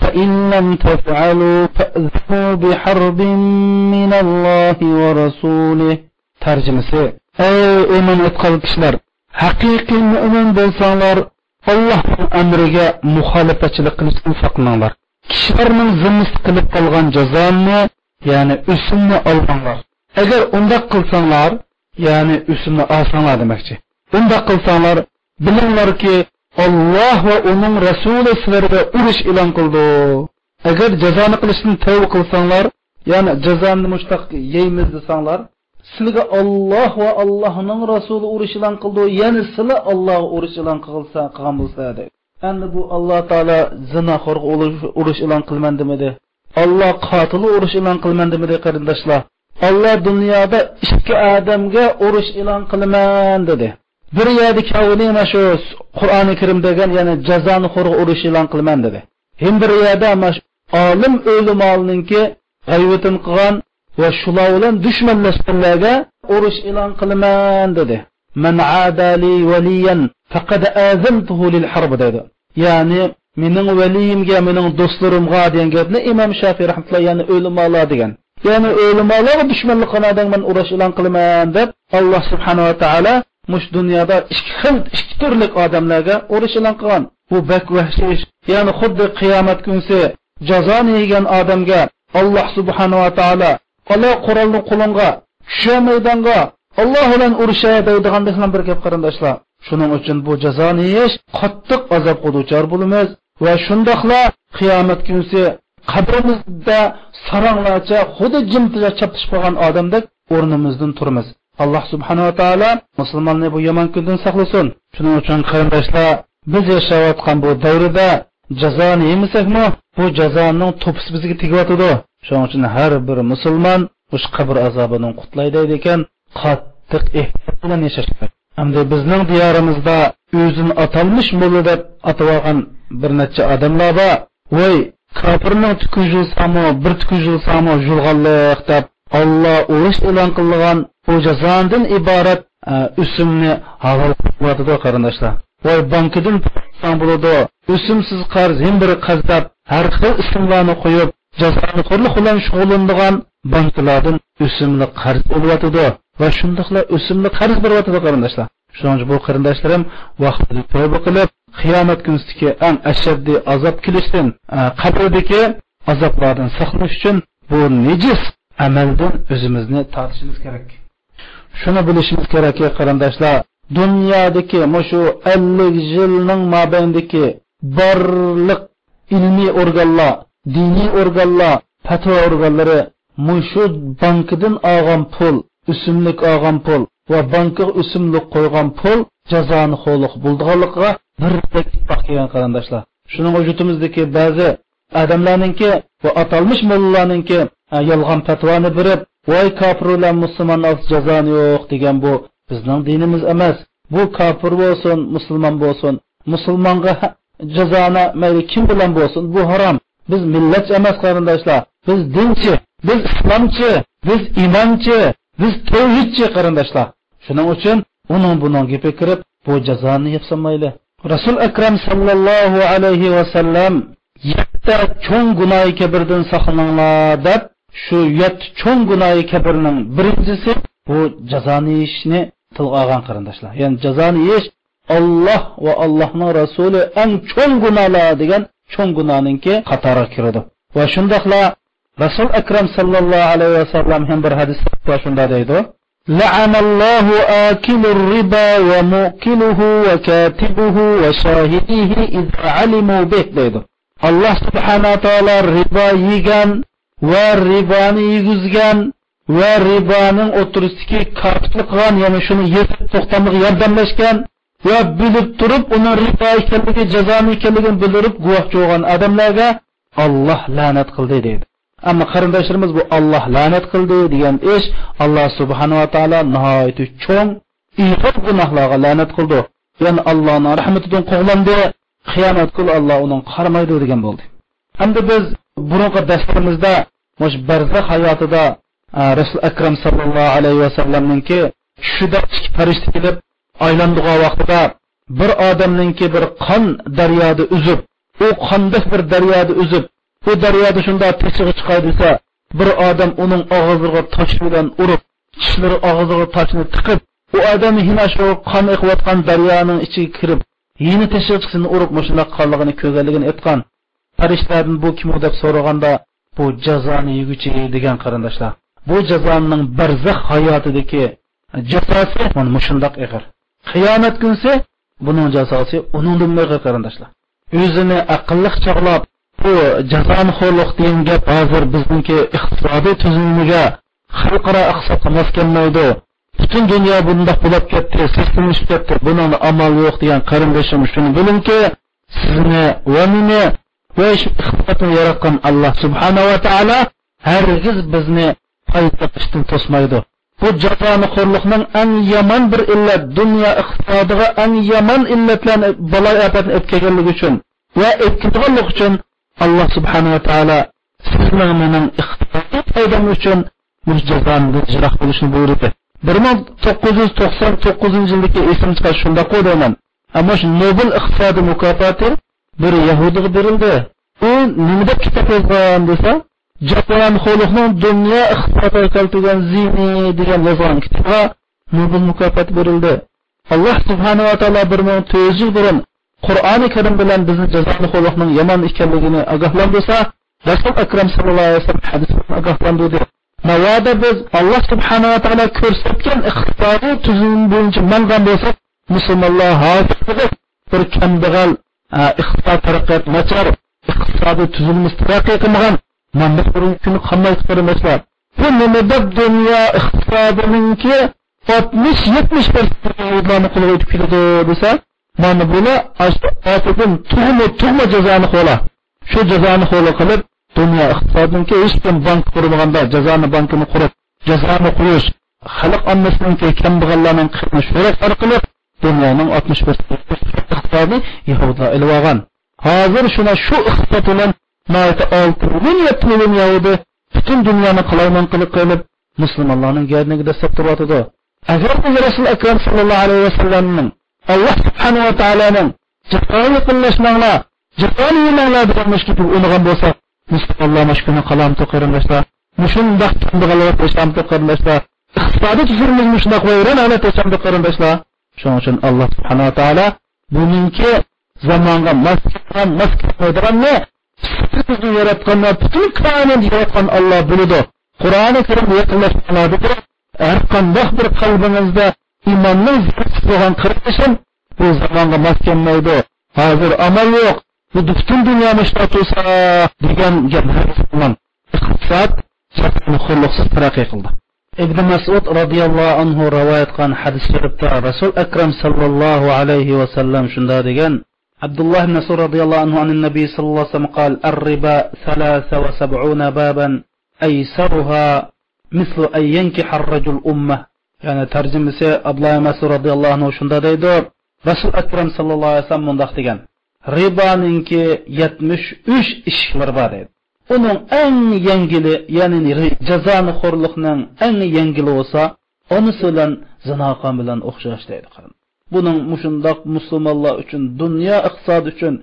Speaker 2: فإن لم تفعلوا فأذنوا بحرب من الله ورسوله ترجمة أي إيمان اتقل كشلر حقيقي مؤمن بلسانlar Allohning amriga muxolifatchilik qilishdan saqlaninglar. Kishilarning zimmis qilib qolgan jazoni, ya'ni usumni olmanglar. Agar undaq qilsanglar, ya'ni usumni olsanglar demakchi. Undaq qilsanglar, bilinglarki, Alloh va uning rasuli sizlarga urush e'lon qildi. Agar jazoni qilishni tavba qilsanglar, ya'ni jazoni mushtaq yeymiz desanglar, sizga Alloh va Allohning rasuli urush e'lon qildi, ya'ni sizlar Alloh urush e'lon qilsa, qilgan bo'lsa deydi. Endi bu Alloh taolo zinoxorga urush e'lon qilman demadi. Alloh qotili urush e'lon qilman demadi qarindoshlar. Alloh dunyoda ikki odamga urush e'lon qilaman dedi. Bir yerda kavni mana shu Qur'oni Karim degan, ya'ni jazoni xorga urush e'lon qilaman dedi. Hem bir yerda olim o'limolninki g'ayvatin qilgan va shular bilan dushmanlashganlarga urush e'lon qilaman dedi. Man adali valiyan faqad azamtuhu lil harb dedi. Ya'ni mening valiyimga mening do'stlarimga degan gapni imom shafiy rahmatulloh ya'ni o'limolar degan. Ya'ni o'limolarga dushmanlik qiladigan man urush e'lon qilaman deb alloh subhanava taolo mush dunyoda ikki xil ikki turli odamlarga urush e'lon qilgan. Bu bak vahshish ya'ni xuddi qiyomat kunsi jazoni yegan odamga alloh subhanava taolo qala qurolni qo'linga tusha maydonga olloh bilan urushay deydigan bir gap qarindoshlar. Shuning uchun bu jazoni yeyish qattiq azobga duchor bo'lamiz va shundoqla qiyomat kunsi qabrimizda saranglarcha xuddi jimtija chaptishib qolgan odamdek o'rnimizdan turmiz alloh subhanava taolo musulmonni bu yomon kundan saqlasin. Shuning uchun qarindoshlar biz yashayotgan bu davrda jazoni yemasakmi bu jazoning to'pisi bizga tegyotidi shuning uchun har bir musulmon o'sha qabr azobidan qutlaydi ekan qattiq ehtiyot bilan yashash kerak hamda bizning diyorimizda o'zini atalmish mulla deb atab olgan bir necha odamlar bor. Voy kofirning yulsami bir tuki yulsami yulg'anliq deb olloh urush e'lon qilgan bu jazondan iborat o'simni halol qilyotidi qarindoshlar voy bankidan bo'ladi o'simsiz qarz ham bir qazdab har xil ismlarni qo'yib jazoni turli bilan shug'ullanadigan banklardan o'simli qarz bo'lyotidi va shundoqla o'simli qarz beryotidi qarindoshlar shuning uchun bu qarindoshlarim vaqtida tavba qilib qiyomat kunidagi eng ashaddiy azob kelishdan qabrdagi azoblardan saqlanish uchun bu nejis amaldan o'zimizni tortishimiz kerak shuni bilishimiz kerakki qarindoshlar dunyodagi shu ellik yilning mobaynidagi borliq ilmiy organlar diniy organlar fatvo organlari mushu bankidan olgan pul usumlik olgan pul va bankga usumlik qo'ygan pul jazoni xo'liq bo'ldiganligiga birdek ittifoq kelgan qarindoshlar. Shuning vujudimizdagi ba'zi odamlarninki va atalmish mollalarninki yolg'on fatvoni berib voy kofir bilan musulmon jazoni yo'q degan bu bizning dinimiz emas. Bu kofir bo'lsin musulmon bo'lsin. Musulmonga jazoni mayli kim bilan bo'lsin bu harom. Biz millat emas qarindoshlar. Biz dinchi biz islomchi biz imonchi biz tavhidchi qarindoshlar. Shuning uchun uning buning gapi kirib bu jazoni yapsamayli rasul akram sallallohu alayhi vasallam yetti cho'ng gunohi kabirdan saqlaninglar deb shu yetti cho'ng gunohi kabirning birinchisi bu jazoni yeyishni tilga olgan qarindoshlar ya'ni jazoni yeyish olloh va allohning rasuli eng cho'ng gunohlar degan cho'ng gunohninki qatoriga kiradi va shundoqla rasul akram sallallohu alayhi vasallam ham bir hadisda shunday deydi لعن الله آكل الربا ومؤكله وكاتبه وشاهديه إذا علموا به deydi alloh subhanaa taolo ribo yegan va riboni yegizgan va riboning o'tirisidagi kotiblik qilgan ya'ni shuni yetib to'xtamliq yordamlashgan va bilib turib uni ribo ekanligi jazoni ekanligini bildirib guvohchi bo'lgan odamlarga olloh la'nat qildi deydi. Ammo qarindoshlarimiz bu olloh la'nat qildi degan ish alloh subhanava taolo nihoyatda cho'ng ig'ir gunohlarga la'nat qildi. Ya'ni allohning rahmatidan quvlandi qiyomat kuni alloh uni qaramaydi degan bo'ldi. Endi biz burunqi darslarimizda mush barzax hayotida rasul akram sallallohu alayhi vasallamninki tushida ikki farishta kelib aylandigan vaqtida bir odamninki bir qon daryoda uzib u qondiq bir daryoda uzib u daryoda shunda teshig'i chiqay desa bir odam uning og'ziga tosh bilan urib tishlari og'ziga toshni tiqib u odam hina shu qon iqiyotgan daryoning ichiga kirib yeni teshig'i chiqsin urib mushundoq qonligini ko'rganligini aytgan. Farishtalardan bu kim deb so'raganda bu jazoni yeguchi degan qarindoshlar. Bu jazoning barzax hayotidagi jazosi mana mushundoq ig'ir. Qiyomat kunsi buning jazosi uningdan ig'ir qarindoshlar. O'zini aqlli chog'lab bu jazonxo'rlik degan gap hozir bizniki iqtisodiy tuzilmaga xalqaro iqtisodga mos kelmaydi. Butun dunyo bundoq bo'lib ketdi sistemlashib ketdi. Buni amal yo'q degan qarindoshim shuni bilingki sizni va meni va shu iqtisodni yaratgan alloh subhanava taolo hargiz bizni foyda qilishdan to'smaydi bu jazonixo'rlikning eng yomon bir illat dunyo iqtisodiga eng yomon illatlarni balo ofatni o'tkaganligi uchun va o'tkazganlik uchun alloh subhanava taolo sizning mening iqtisodiy foydam uchun bu jazoni jiroq bo'lishni buyurdi. bir ming to'qqiz yuz to'qson to'qqizinchi yildagi esim shundoq ammo shu nobel iqtisodiy mukofoti bir yahudiga berildi. U nima deb kitob yozgan desa jahon xulqning dunyo iqtisodiga keltirgan zini degan yozgan kitobga nobel mukofoti berildi. Alloh subhanava taolo bir ming to'rt yuz yil burun qur'oni karim bilan bizni jazoni xo'liqning yomon ekanligini ogohlantirsa rasul akram sallallohu alayhi vasallam hadis ogohlantirdi. Mabodo biz alloh subhanava taolo ko'rsatgan iqtisodiy tuzum bo'yicha mangan bo'lsak musulmonlar hozir bir kambag'al iqtisod taraqqiyot nachar iqtisodiy tuzilmasi taraqqiy qilmagan mana bir kuni qanday qilmaslar bu nima deb dunyo iqtisodininki oltmish yetmish yahudlarni qo'liga o'tib ketadi desa mana bular ortidan tug'ma tug'ma jazoni shu jazoni qilib dunyo hech kim bank qurmaganda jazoni bankini qurib jazoni xalq dunyoning oltmish bir iqtisodni yahudlar ilib olgan hozir shuna shu iqtisod bilan olti million yetti million yahudi butun dunyoni qalaymon qilib qilib musulmonlarning garniga dastlab turyotidi agar biz rasul akram sallallohu alayhi vasallamning alloh subhanava taoloning jafoni yaqinlashmanglar jafoni yemanglar degan mushkil o'ynagan bo'lsak musulmonlar mana shu kuni qalamti qarindoshlar mushundoq kambag'allar peshamdi qarindoshlar iqtisodiy tuzumimiz shundoq vayron ana peshamdi qarindoshlar shuning uchun alloh subhanava taolo buningki zamonga mos kelgan mos kelmaydiganni bizni yaratganlar butun koinotni yaratgan olloh biladi qur'oni karim yaqinlashganlardi har qanday bir qalbingizda imonning bo'lgan qirqishim bu zamonga mos kelmaydi. Hozir amal yo'q bu butun dunyoni ishlab degan gaplar iqtisod taraqqiy qildi. ibn masud roziyallohu anhu rivoyat qilgan hadis sharifda rasul akram sallallohu alayhi vasallam shunday degan abdulloh ibn masud roziyallohu anhu an nabiy sallallohu alayhi vasallam qal arriba salasa va sab'una baban aysaruha mislu an yankiha ar-rajul ummah ya'ni tarjimasi abdulloh masud roziyallohu anhu shunday deydi rasul akram sallallohu alayhi vasallam mundoq degan riboninki yetmish uch ishiklari bor deydi. Uning eng yengili ya'ni jazoni xo'rliqning eng yengili bo'lsa unisi bilan zinoqon bilan o'xshash deydi buning mushundoq musulmonlar uchun dunyo iqtisodi uchun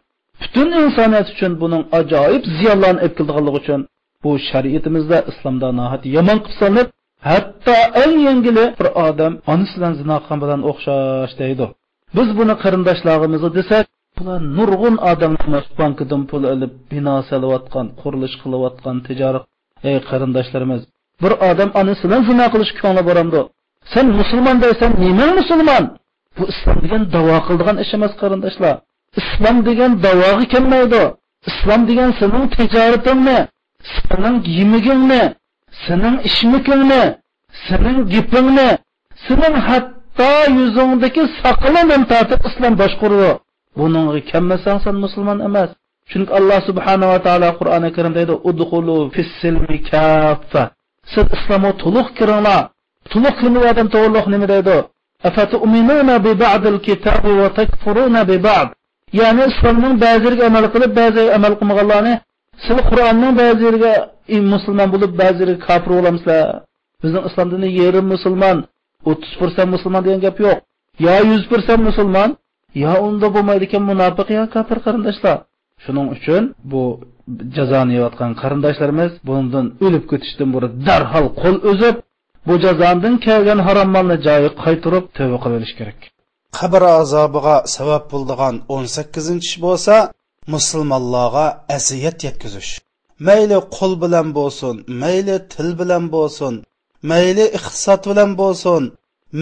Speaker 2: butun insoniyat uchun buning ajoyib ziyonlarni olib kelganligi uchun bu shariatimizda islomda nohat yomon qilib solinib hatto eng yengili bir odam onasi bilan zino bilan o'xshash deydi. Biz buni qarindoshlarimizni desak bular nurg'un odamlar bankidan pul olib bino solayotgan qurilish qilayotgan tijorat ey qarindoshlarimiz bir odam onasi bilan zino qilish ko'ngli boramdi sen musulmon deysan nima musulmon? Bu islom degan davo qiladigan ish emas qarindoshlar. İslom degan davoga kelmaydi. İslom degan sening tijoratingni sening yemigingni sening ishmikingni sening gapingni sening hatto yuzingdagi soqolini tortib islom boshqaradi buningga kelmasang sen musulmon emas chunki alloh subhanava taolo qur'oni karimda deydi udxulu fissilmi kaffa siz islomga to'liq kiringlar to'liq kirmayotgan to'liq nima deydi أفتؤمنون ببعض الكتاب وتكفرون ببعض ya'ni islomning ba'zilariga amal qilib ba'zi amal qilmaganlarni siz qur'onning ba'zilariga musulmon bo'lib ba'zilariga kofir bo'lamizlar bizning islom dini yarim musulmon o'ttiz persent musulmon degan gap yo'q yo yuz persent musulmon yo unda bo'lmaydi ekan munofiq yo kofir qarindoshlar? Shuning uchun bu jazoni yeyotgan qarindoshlarimiz bundan o'lib ketishdan burun darhol qo'l uzib bu jazondan kelgan harom molni joyi qaytirib tavba qilib kerak.
Speaker 1: Qabr azobiga sabab bo'ldigan o'n sakkizinchi ish bo'lsa musulmonlarga aziyat yetkazish. Mayli qo'l bilan bo'lsin mayli til bilan bo'lsin mayli iqtisod bilan bo'lsin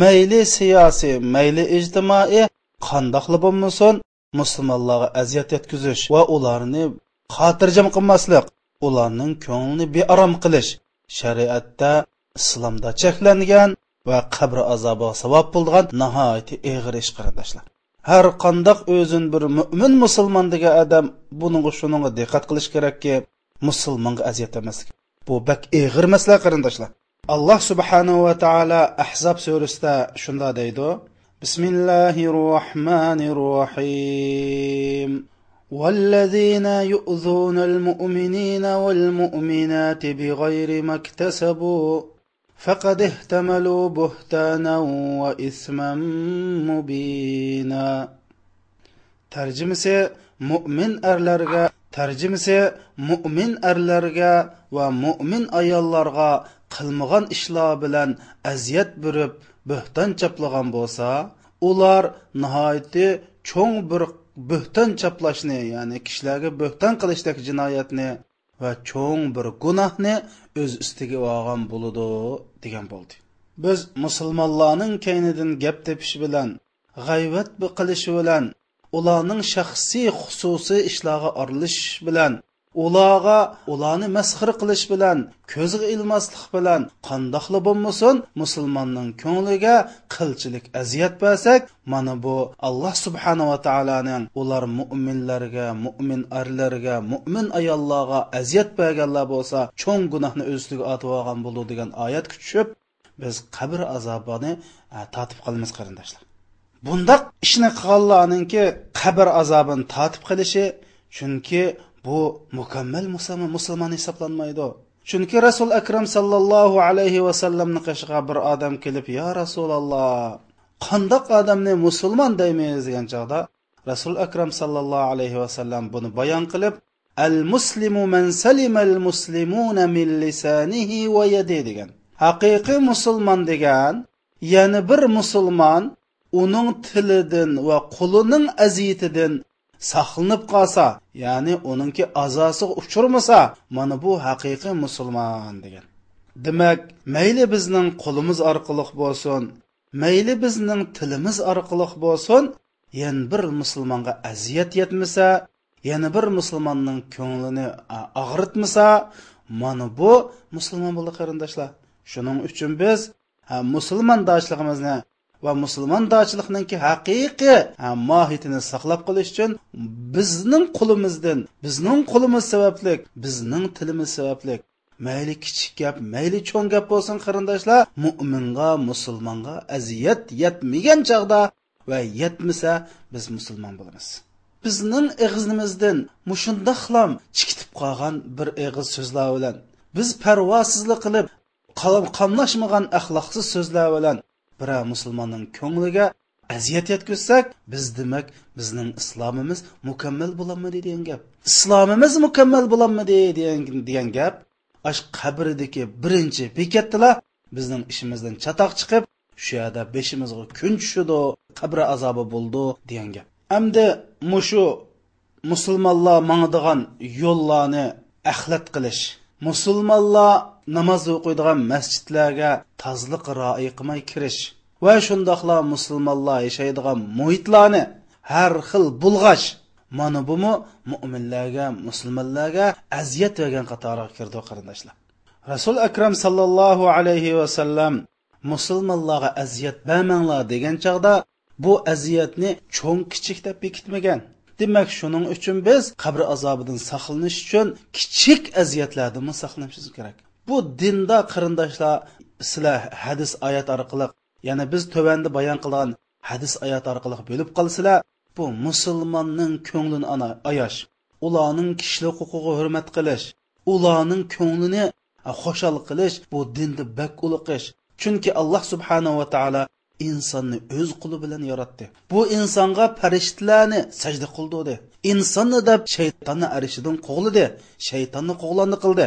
Speaker 1: mayli siyosiy mayli ijtimoiy qandoqli bo'lmasin musulmonlarga aziyat yetkazish va ularni xotirjam qilmaslik ularning ko'nglini bearom qilish shariatda islomda cheklangan va qabr azobi savob bo'lgan nihoyatda ig'ir ish qarindoshlar har qandoq o'zin bir mo'min musulmon degan odam buning shunga diqqat qilish kerakki musulmonga aziyat emaslik bu bak ig'ir masala qarindoshlar alloh subhanahu va taolo ahzob surasida shunda deydi bismillahi rohmanir rohim والذين يؤذون المؤمنين والمؤمنات بغير ما اكتسبوا فقد احتملوا بهتانا وإثما مبينا tarjimasi mo'min erlarga tarjimasi mo'min erlarga va mo'min ayollarga qilmagan ishlar bilan aziyat berib bo'hton chaplagan bo'lsa ular nihoyatda cho'ng bir bo'hton chaplashni ya'ni kishilarga bo'hton qilishdek jinoyatni va cho'ng bir gunohni o'z ustiga olgan bo'ludi degan bo'ldi. Biz musulmonlarning kaynidan gap tepishi bilan g'ayvat qilishi bilan ularning shaxsiy xususiy ishlarga aralashish bilan ularga ularni masxir qilish bilan ko'zga ilmaslik bilan qandoqli bo'lmasin musulmonning ko'ngliga qilchilik aziyat bersak mana bu alloh subhanava taoloning ular mo'minlarga mo'min arlarga mo'min ayollarga aziyat berganlar bo'lsa cho'ng gunohni o'z ustiga otib olgan bo'ldi degan oyatga tushib biz qabr azobini e, tatib qolamiz qarindoshlar. Bundaq ishni qilganlarninki qabr azobini tatib qilishi chunki bu mukammal musulmon musulmon hisoblanmaydi. Chunki rasul akram sallallohu alayhi vasallamni qishig'a bir odam kelib yo rasululloh qandoq odamni musulmon deymiz? degan chog'da rasul akram sallallohu alayhi vasallam buni bayon qilib al muslimu man salima al muslimuna min lisanihi va yadi degan. Haqiqiy musulmon degan yana bir musulmon uning tilidan va qo'lining aziyatidan saqlanib qolsa ya'ni uningki azosiga uchurmasa mana bu haqiqiy musulmon degan. Demak mayli bizning qo'limiz orqali bo'lsin mayli bizning tilimiz orqali bo'lsin yana bir musulmonga aziyat yetmasa yana bir musulmonning ko'nglini og'ritmasa mana bu musulmon bo'ldi qarindoshlar. Shuning uchun biz musulmondoshligimizni va musulmondochilikninki haqiqiy mohiyatini saqlab qolish uchun bizning qo'limizdan bizning qo'limiz sababli bizning tilimiz sababli mayli kichik gap mayli cho'ng gap bo'lsin qarindoshlar mo'minga musulmonga aziyat yetmagan chog'da va yetmasa biz musulmon bo'lamiz. Bizning ig'izimizdan mushundoqlam chikitib qolgan bir ig'iz so'zlar bilan biz parvosizlik qilib qamlashmagan axloqsiz so'zlar bilan bir musulmonning ko'ngliga aziyat yetkazsak biz demak bizning islomimiz mukammal bo'lolmadi degan gap. Islomimiz mukammal bo'lolmadi degan gap ash qabridagi birinchi bekatdilar. Bizning ishimizdan chatoq chiqib shu yerda beshimizga kun tushidi qabri azobi bo'ldi degan gap. Hamda mushu musulmonlar mangdigan yo'llarni axlat qilish. Musulmonlar namoz o'qiydigan masjidlarga tozliq rioya qilmay kirish va shundoqla musulmonlar yashaydigan muhitlarni har xil bulg'ash mana bumi mo'minlarga musulmonlarga aziyat bergan qatoriga kirdi qarindoshlar. Rasul akram sallallohu alayhi vasallam musulmonlarga aziyat bermanglar degan chog'da bu aziyatni cho'ng kichik deb bekitmagan. Demak shuning uchun biz qabr azobidan saqlanish uchun kichik aziyatlardan saqlanishimiz kerak. Bu dinda qarindoshlar sizlar hadis oyat orqali ya'ni biz tövanda bayon qilgan hadis oyat orqali bo'lib qolsizlar bu musulmonning ko'nglini ana ayash ularning kishilik huquqiga hurmat qilish ularning ko'nglini e, xoshal qilish bu dinni bak ulqish chunki alloh subhanahu va taolo insonni o'z quli bilan yaratdi. Bu insonga farishtalarni sajda qildi insonni deb shaytonni arishidan quvladi shaytonni qo'glandi qildi.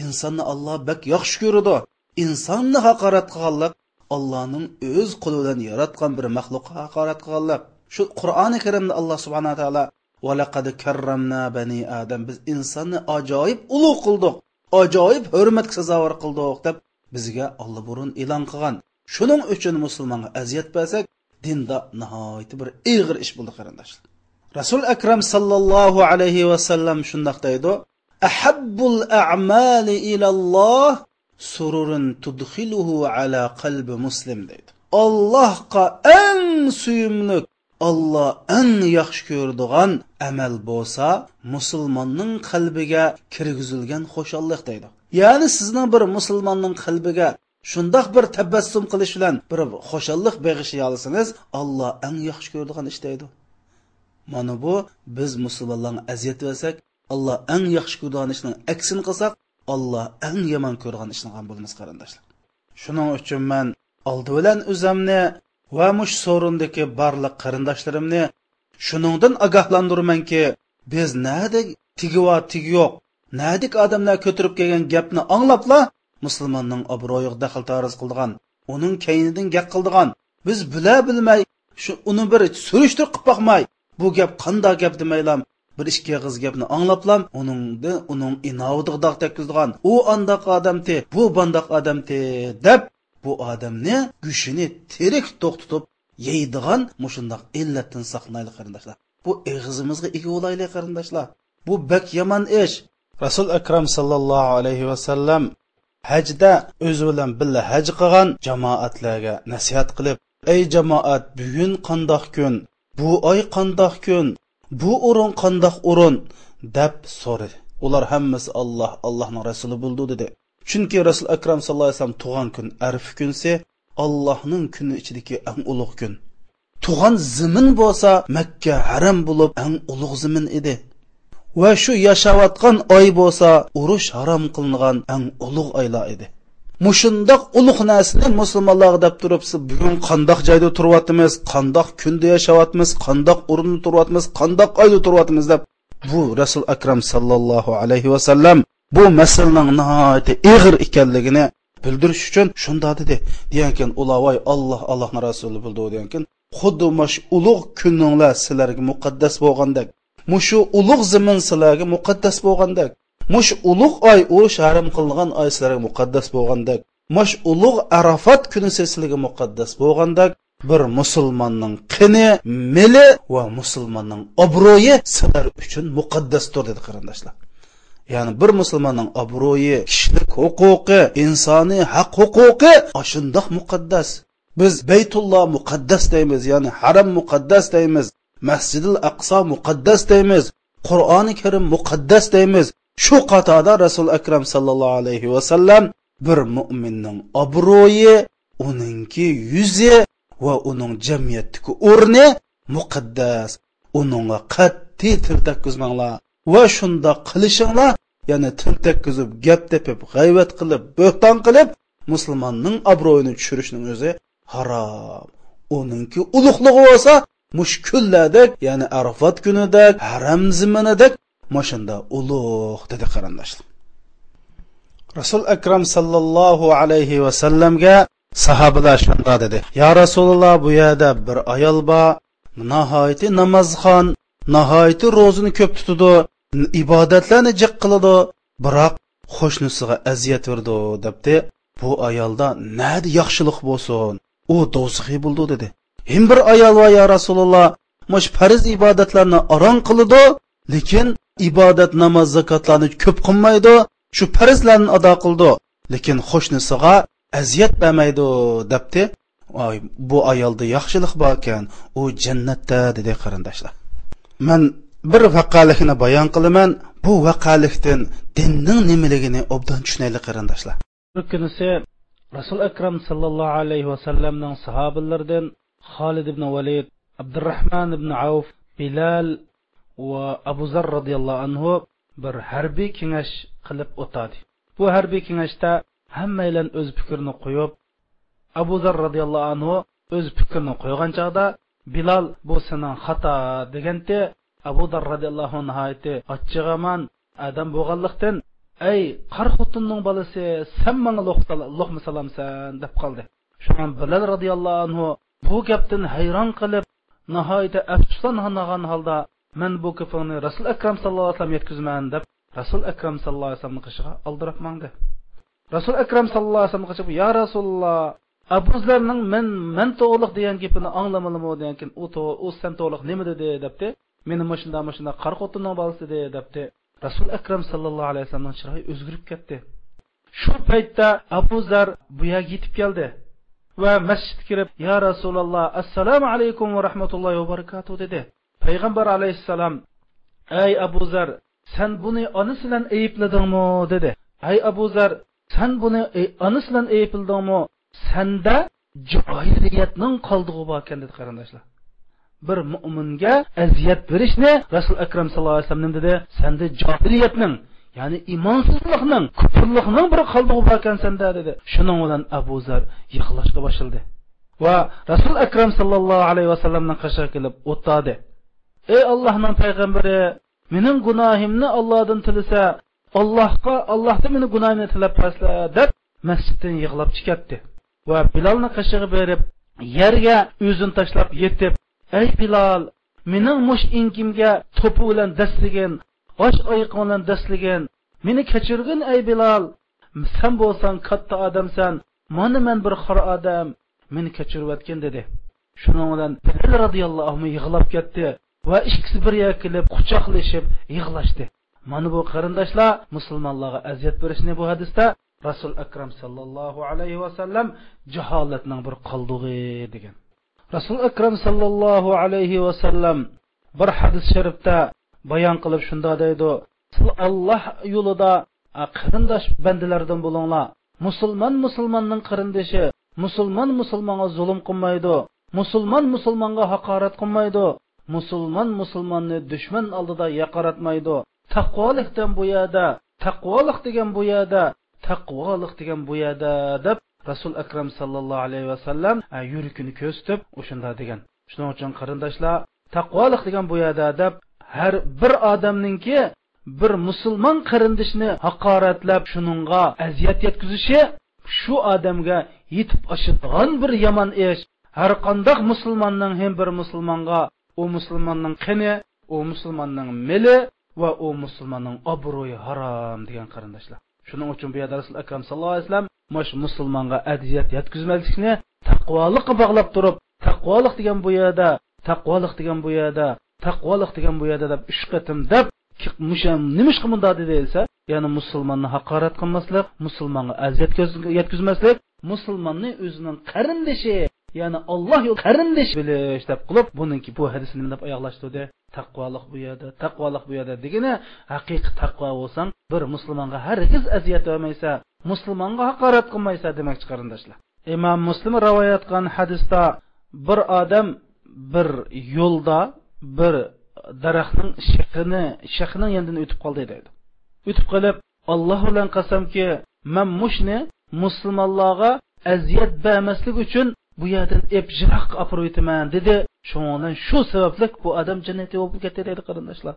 Speaker 1: Insonni alloh bak yaxshi ko'radi. Insonni haqorat qilganlik allohning o'z qo'li bilan yaratgan bir maxluqqa haqorat qilganlik. Shu qur'oni karimda alloh subhana taolo valaqad karramna bani adam. Biz insonni ajoyib ulug' qildik ajoyib hurmatga sazovor qildik deb bizga olli burun e'lon qilgan. Shuning uchun musulmonga aziyat bersak dinda nihoyat bir ig'ir ish bo'ldi qarindoshlar. Rasul akram sallallohu alayhi vasallam shundoq deydi ahabbul a'mali ilalloh sururun tudxiluhu ala qalbi muslim deydi allohga eng suyumli olloh eng yaxshi ko'radigan amal bo'lsa musulmonning qalbiga kirgizilgan xushallik deydi ya'ni sizning bir musulmonning qalbiga shundoq bir tabassum qilish bilan bir xushallik beg'ishiy olsangiz olloh eng yaxshi ko'radigan ish deydi mana bu biz musulmonlarga aziyat bersak alloh eng yaxshi ko'radigan ishning aksini qilsak olloh eng yomon ko'rgan ishni qilgan bo'lamiz qarindoshlar. Shuning uchun man oldi bilan o'zimni va mush so'rindagi barliq qarindoshlarimni shuningdan ogohlantirmanki biz nadik tigi va tigi yo'q nadik odamlar ko'tarib kelgan gapni anglabla musulmonning obro'yiga daxl tariz qildigan uning kaynidan gap qildigan biz bila bilmay shu uni bir surishtirib qilib boqmay bu gap qanday gap demaylam bir ikki qiz gapni anglablam uningni uning inovidiq tekkizdigan. U andoq odamti bu bandoq odamti deb bu odamni gushini tirik to'xtatib yeydigan mushundoq illatdan saqlaylik qarindoshlar. Bu ig'izimizga ega bo'laylik qarindoshlar. Bu bak yomon ish. Rasul akram sallallohu alayhi vasallam hajda o'zi bilan birga haj qilgan jamoatlarga nasihat qilib ey jamoat bugun qandoq kun? Bu oy qandoq kun? Bu o'rin qandoq o'rin? deb so'radi. Ular hammasi alloh allohning rasuli bo'ldi dedi. Chunki rasul akram sallallohu alayhi vasallam tug'an kun arif kunsi allohning kuni ichidagi eng ulug' kun. Tug'an zimin bo'lsa makka haram bo'lib eng ulug' zimin edi. Va shu yashayotgan oy bo'lsa urush harom qilingan eng ulug' oylar edi. Mushundoq ulug' narsani musulmonlarga deb turibsiz. Bugun qandoq joyda turyapmiz qandoq kunda yashayapmiz qandoq o'rinda turyapmiz qandoq oyda turyapmiz deb. Bu rasul akram sallallohu alayhi vasallam bu masalaning nihoyatda ig'ir ekanligini bildirish uchun shunda dedi degankin ulavoy olloh allohni rasuli bildi degankin xuddi mash ulug' kuninglar sizlarga muqaddas bo'lgandek mushu ulug' zimin sizlarga muqaddas bo'lgandek. Mush ulug' oy u haram qilingan oy sizlarga muqaddas bo'lgandek mush ulug' arafat kuni sizlarga muqaddas bo'lgandek bir musulmonning qini mili va musulmonning obro'yi sizlar uchun muqaddasdir dedi qarindoshlar ya'ni bir musulmonning obro'yi kishilik huquqi insoniy haq huquqi shundoq muqaddas biz baytulloh muqaddas deymiz ya'ni haram muqaddas deymiz masjidil aqso muqaddas deymiz qur'oni karim muqaddas deymiz shu qatorda rasul akram sallallohu alayhi vasallam bir mo'minning obro'yi uningki yuzi va uning jamiyatdagi o'rni muqaddas uningga qat'iy til takkizmanglar va shundoq qilishinglar ya'ni til takkizib gap tepib g'ayvat qilib bo'xton qilib musulmonning obro'yini tushirishning o'zi harom. Uningki ulug'lig'i bo'lsa mushkullardek ya'ni arafat kunidek haram ziminidek moshunda ulug' dedi qarindoshlar. Rasul akram sallallohu alayhi vasallamga sahobalar shunda dedi. Yo rasululloh bu yerda bir ayol bor nihoyati namozxon nihoyati ro'zini ko'p tutadi ibodatlarni jiq qiladi biroq qo'shnisiga aziyat berdi debdi. Bu ayolda nadi yaxshilik bo'lsin u do'zaxiy bo'ldi dedi. Him bir ayol va yo rasululloh mush farz ibodatlarni aron qiladi lekin ibodat namoz zakotlarni ko'p qilmaydi shu farzlarni ado qildi. Lekin qo'shnisiga aziyat bermaydi debdi. Bu ayolda yaxshilik bor ekan u jannatda dedi qarindoshlar. Man bir vaqalikni bayon qilaman bu vaqalikdan dinning nimaligini obdan tushunaylik qarindoshlar.
Speaker 2: Bir kunisi rasul akram sallallohu alayhi vasallamning sahobalaridan xolid ibn valid abdurahmon ibn avf bilal abu zar roziyallohu anhu bir harbiy kengash qilib o'tadi. Bu harbiy kengashda hammaylar o'z fikrini qo'yib abu zar roziyallohu anhu o'z fikrini qo'ygan chog'da bilal bu sening xato deganda abu dar roziyallohu nihoyati achchig'aman adam bo'lganlikdan ey qar bilal anhu bu gapdan hayron qilib nihoyatda afsuslangan holda man bu gapingni rasul akram sallallohu alayhi vasallam yetkazman deb rasul akram sallallohu alayhi vasallamni qishig'a oldirib mangdi rasul akram sallallohu alayhi vasallam qishib ya rasululloh abuzlarning men men to'g'liq degan gapini anglamalimi degan keyin u u san to'g'liq nima dedi debdi meni mushunda mushunda qari xotinning bolasi dedi debdi rasul akram sallallohu alayhi vasallamning chiroyi o'zgarib ketdi shu paytda abu zar bu yerga yetib keldi va masjidga kirib ya rasululloh assalomu alaykum va rahmatullohi va barakatuh dedi payg'ambar alayhissalom ey abu zar san buni onasi bilan aybladingmi dedi. Ey abu zar san buni e, onasi bilan aybladingmi sanda johiliyatning qoldig'i bor ekan dedi qarindoshlar. Bir mo'minga aziyat berishni rasul akram sallallohu alayhi vasallam dedi sanda johiliyatning ya'ni imonsizlikning kufrlikning bir qoldig'i bor ekan sanda dedi. Shuning bilan abu zar yig'lashga boshladi va rasul akram sallallohu alayhi vasallamning qashiga kelib o'tadi. Ey allohning payg'ambari mening gunohimni ollohdan tilasa allohga allohdan meni gunohimni tilab pasla deb masjiddan yig'lab chiqyapti. Va bilolni qishig'i berib yerga o'zini tashlab yetib ey bilol mening mush inkimga to'pi bilan dasligin och oyoqim bilan dasligin meni kechirgin ey bilol san bo'lsang katta odamsan mana man bir xor odam meni kechirayotgin dedi. Shuning bilan bilol roziyallohu anhu yig'lab ketdi. Va ikkisi bir yerga kelib quchoqlashib yig'lashdi. Mana bu qarindoshlar musulmonlarga aziyat berishni bu hadisda rasul akram sallallohu alayhi vasallam jaholatning bir qoldig'i degan. Rasul akram sallallohu alayhi vasallam bir hadis sharifda bayon qilib shunda deydi alloh yo'lida qarindosh bandalardan bo'linglar. Musulmon musulmonning qarindoshi musulmon musulmonga zulm qilmaydi musulmon musulmonga haqorat qilmaydi musulmon musulmonni dushman oldida yaqaratmaydi. Taqvolikdan bu yerda taqvolik degan bu yerda taqvolik degan bu yerda deb rasul akram sallallohu alayhi vasallam yurikini ko'rsatib o'shunda degan. Shuning uchun qarindoshlar taqvolik degan bu yerda deb har bir odamningki bir musulmon qarindishni haqoratlab shuningga aziyat yetkazishi shu odamga yetib oshadigan bir yomon ish. Har qandoq musulmonning ham bir musulmonga u musulmonning qini u musulmonning mili va u musulmonning obro'yi harom degan qarindoshlar. Shuning uchun bu yerda rasul akram sallallohu alayhi vasallam mush musulmonga adiyat yetkazmaslikni taqvoliqqa bog'lab turib taqvolik degan bu yerda taqvolik degan bu yerda taqvolik degan bu yerda deb uch qatim deb nimishqa bunda deyilsa ya'ni musulmonni haqorat qilmaslik musulmonga aziyat yetkazmaslik musulmonni o'zining qarindoshi ya'ni olloh yo'l qarindosh bilish deb qilib buniki bu hadisni nima deb oyoqlashtirdi? Taqvolik bu yerda taqvolik bu yerda degani haqiqiy taqvo bo'lsang bir musulmonga hargiz aziyat bermaysa musulmonga haqorat qilmaysa demoqchi qarindoshlar. Imom muslim rivoyat qilgan hadisda bir odam bir yo'lda bir daraxtning shaqini shaqining yonidan o'tib qoldi deydi o'tib qolib alloh bilan qasamki man mushni musulmonlarga aziyat bermaslik uchun bu yerdan ep jiroq olib o'taman dedi. Shundan shu sababli bu odam jannatga bo'lib ketadi qarindoshlar.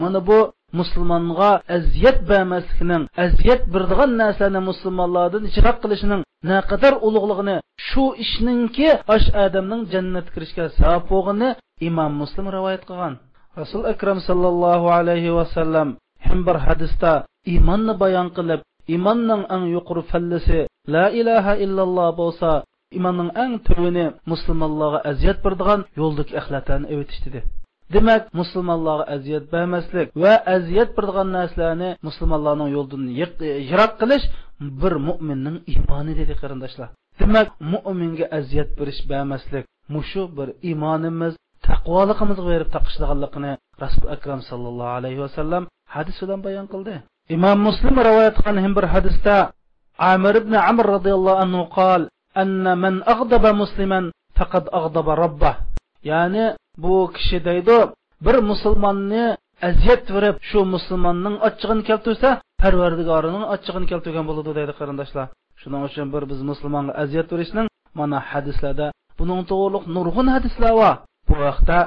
Speaker 2: Mana bu musulmonga aziyat bermaslikning aziyat berdigan narsani musulmonlardan ijro qilishining naqadar ulug'lig'ini shu ishningki osh odamning jannatga kirishga sabab bo'lgani imom muslim rivoyat qilgan. Rasul akram sallallohu alayhi vasallam ham bir hadisda iymonni bayon qilib iymonning eng yuqori fallisi la ilaha illalloh bo'lsa imonning eng tuvini musulmonlarga aziyat beradigan yo'ldik axlatlarni evitish dedi. Demak musulmonlarga aziyat bermaslik va aziyat beradigan narsalarni musulmonlarning yo'ldan yiroq qilish bir mo'minning iymoni dedi qarindoshlar. Demak mo'minga aziyat berish bermaslik mushu bir iymonimiz taqvoligimizga berib taqishliganligini rasul akram sallallohu alayhi vasallam hadis bilan bayon qildi. Imom muslim rivoyat qilgan bir hadisda amir ibn amr roziyallohu anhu qol أن من أغضب مسلما فقد أغضب ربه ya'ni bu kishi deydi bir musulmonni aziyat berib shu musulmonning ochchig'ini keltirsa parvardigorining ochchig'ini keltirgan bo'ladi deydi qarindoshlar shuning uchun bir biz musulmonga aziyat berishning mana hadislarda buning to'g'riliq nurg'un hadislar bor bu vaqtda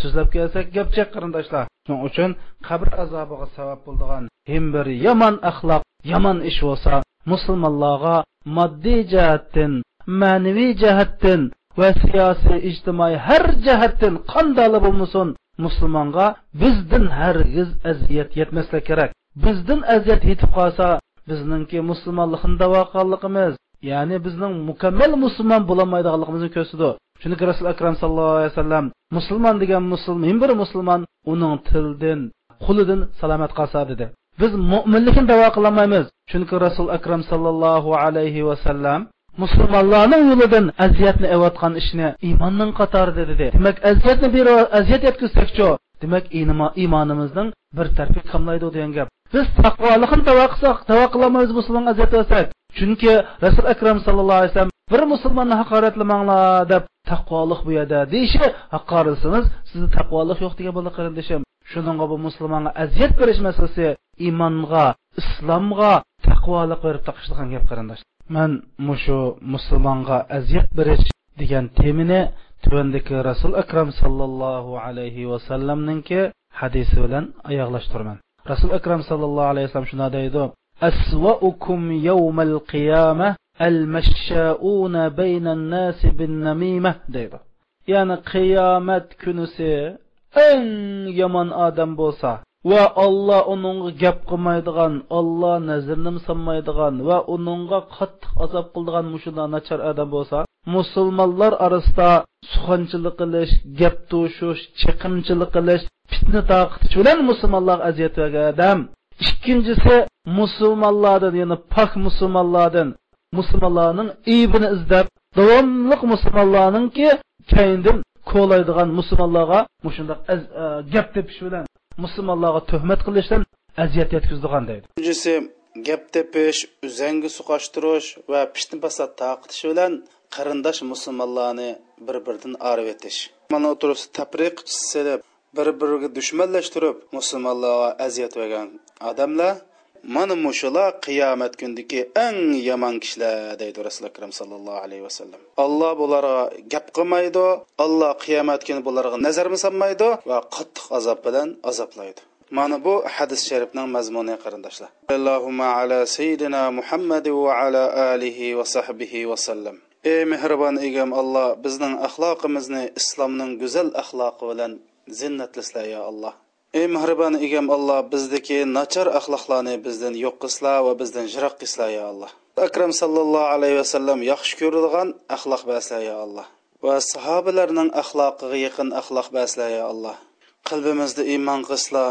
Speaker 2: so'zlab kelsak gapchak qarindoshlar shuning uchun qabr azobiga sabab bo'ladigan ham bir yomon axloq yomon ish bo'lsa musulmonlarga moddiy jihatdan ma'naviy jihatdan va siyosiy ijtimoiy har jihatdan qandali bo'lmasin musulmonga bizdan hargiz aziyat yetmaslik kerak. Bizdan aziyat yetib qolsa bizningki musulmonlikni davo qilganligimiz ya'ni bizning mukammal musulmon bo'lolmaydiganligimizni ko'rsatdi. Chunki rasul akram sallallohu alayhi vasallam musulmon degan musulmon bir musulmon uning tildan qulidan salomat qolsa dedi. Biz mo'minlikni davo qilolmaymiz. Chunki rasul akram sallallohu alayhi vasallam musulmonlarning yo'lidan aziyatni evatgan ishni iymonning qatorida dedi demak aziyatni bir aziyat yetkazsakchu demak iymonimizning bir tarfi qamlaydi degan gap. Biz taqvolikni tavo qilsak tavo qilolmaymiz musulmonga aziyat bersak chunki rasul akram sallallohu alayhi vasallam bir musulmonni haqoratlamanglar deb taqvolik bu yerda deyishi haqoratsangiz sizda taqvolik yo'q degan bo'ldi qarindishim shuningga bu musulmonga aziyat berish masalasi iymonga islomga taqvoliq berib taqishilgan gap qarindosh man mushu musulmonga aziyat berish degan temini tuvandagi rasul akram sallallohu alayhi vasallamninki hadisi bilan oyoqlashtirman rasul akram sallallohu alayhi vasallam shunday deydi asvaukum yawmal qiyamah al-mashsha'una baynan nasi bin namimah deydi. Ya'ni qiyomat kunisi eng yomon odam bo'lsa va Alloh uningga gap qilmaydigan, Alloh nazrni sanmaydigan va uningga qattiq azob qildigan mushunda nachar odam bo'lsa, musulmonlar orasida suxanchilik qilish, gap to'shish, chiqimchilik qilish, fitna taqitish bilan musulmonlar aziyat bergan odam. Ikkinchisi musulmonlardan, ya'ni pok musulmonlardan musulmonlarning ibini izlab, davomliq musulmonlarningki keyindan qo'laydigan musulmonlarga mushundaq e, gap tepish bilan musulmonlarga tuhmat qilishdan aziyat yetkazdigan deydi.
Speaker 1: Uchinchisi gap tepish uzangi suqashtirish va pishni basat taqitish bilan qarindosh musulmonlarni bir biridan arib etish. Mana o'tirib tapriq silib bir biriga dushmanlashtirib musulmonlarga aziyat bergan odamlar mana mushular qiyomat kundagi eng yomon kishilar deydi rasuli akram sallallohu alayhi vasallam alloh bularga gap qilmaydi alloh qiyomat kuni bularga nazarmi solmaydi va qattiq azob bilan azoblaydi. Mana bu hadis sharifning mazmuni qarindoshlar. Allohumma ala sayyidina muhammad va ala alihi va sahbihi vasallam ey mehribon egam alloh bizning axloqimizni islomning go'zal axloqi bilan zinnatlislar ya alloh. Ey mehribon egam alloh bizdagi nachar axloqlarni bizdan yo'q qilsla va bizdan jiroq qilsla ya alloh. Akram sallallohu alayhi vasallam yaxshi ko'rilgan axloq basla ya alloh. Va sahobalarning axloqiga yaqin axloq basla ya alloh. Qalbimizda iymon qilsla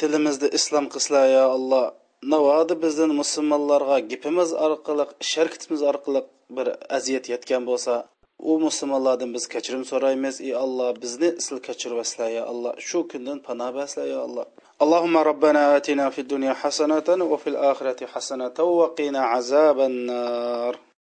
Speaker 1: dilimizda islom qilsla ya alloh. Navodi bizdan musulmonlarga gipimiz orqali sharkitimiz orqali bir aziyat yetgan bo'lsa u musulmonlardan biz kechirim so'raymiz ey alloh bizni sil kechirvaslar ya alloh shu kundan panoh baslar ya alloh اللهم ربنا آتنا في الدنيا حسنة وفي الآخرة حسنة وقنا عذاب النار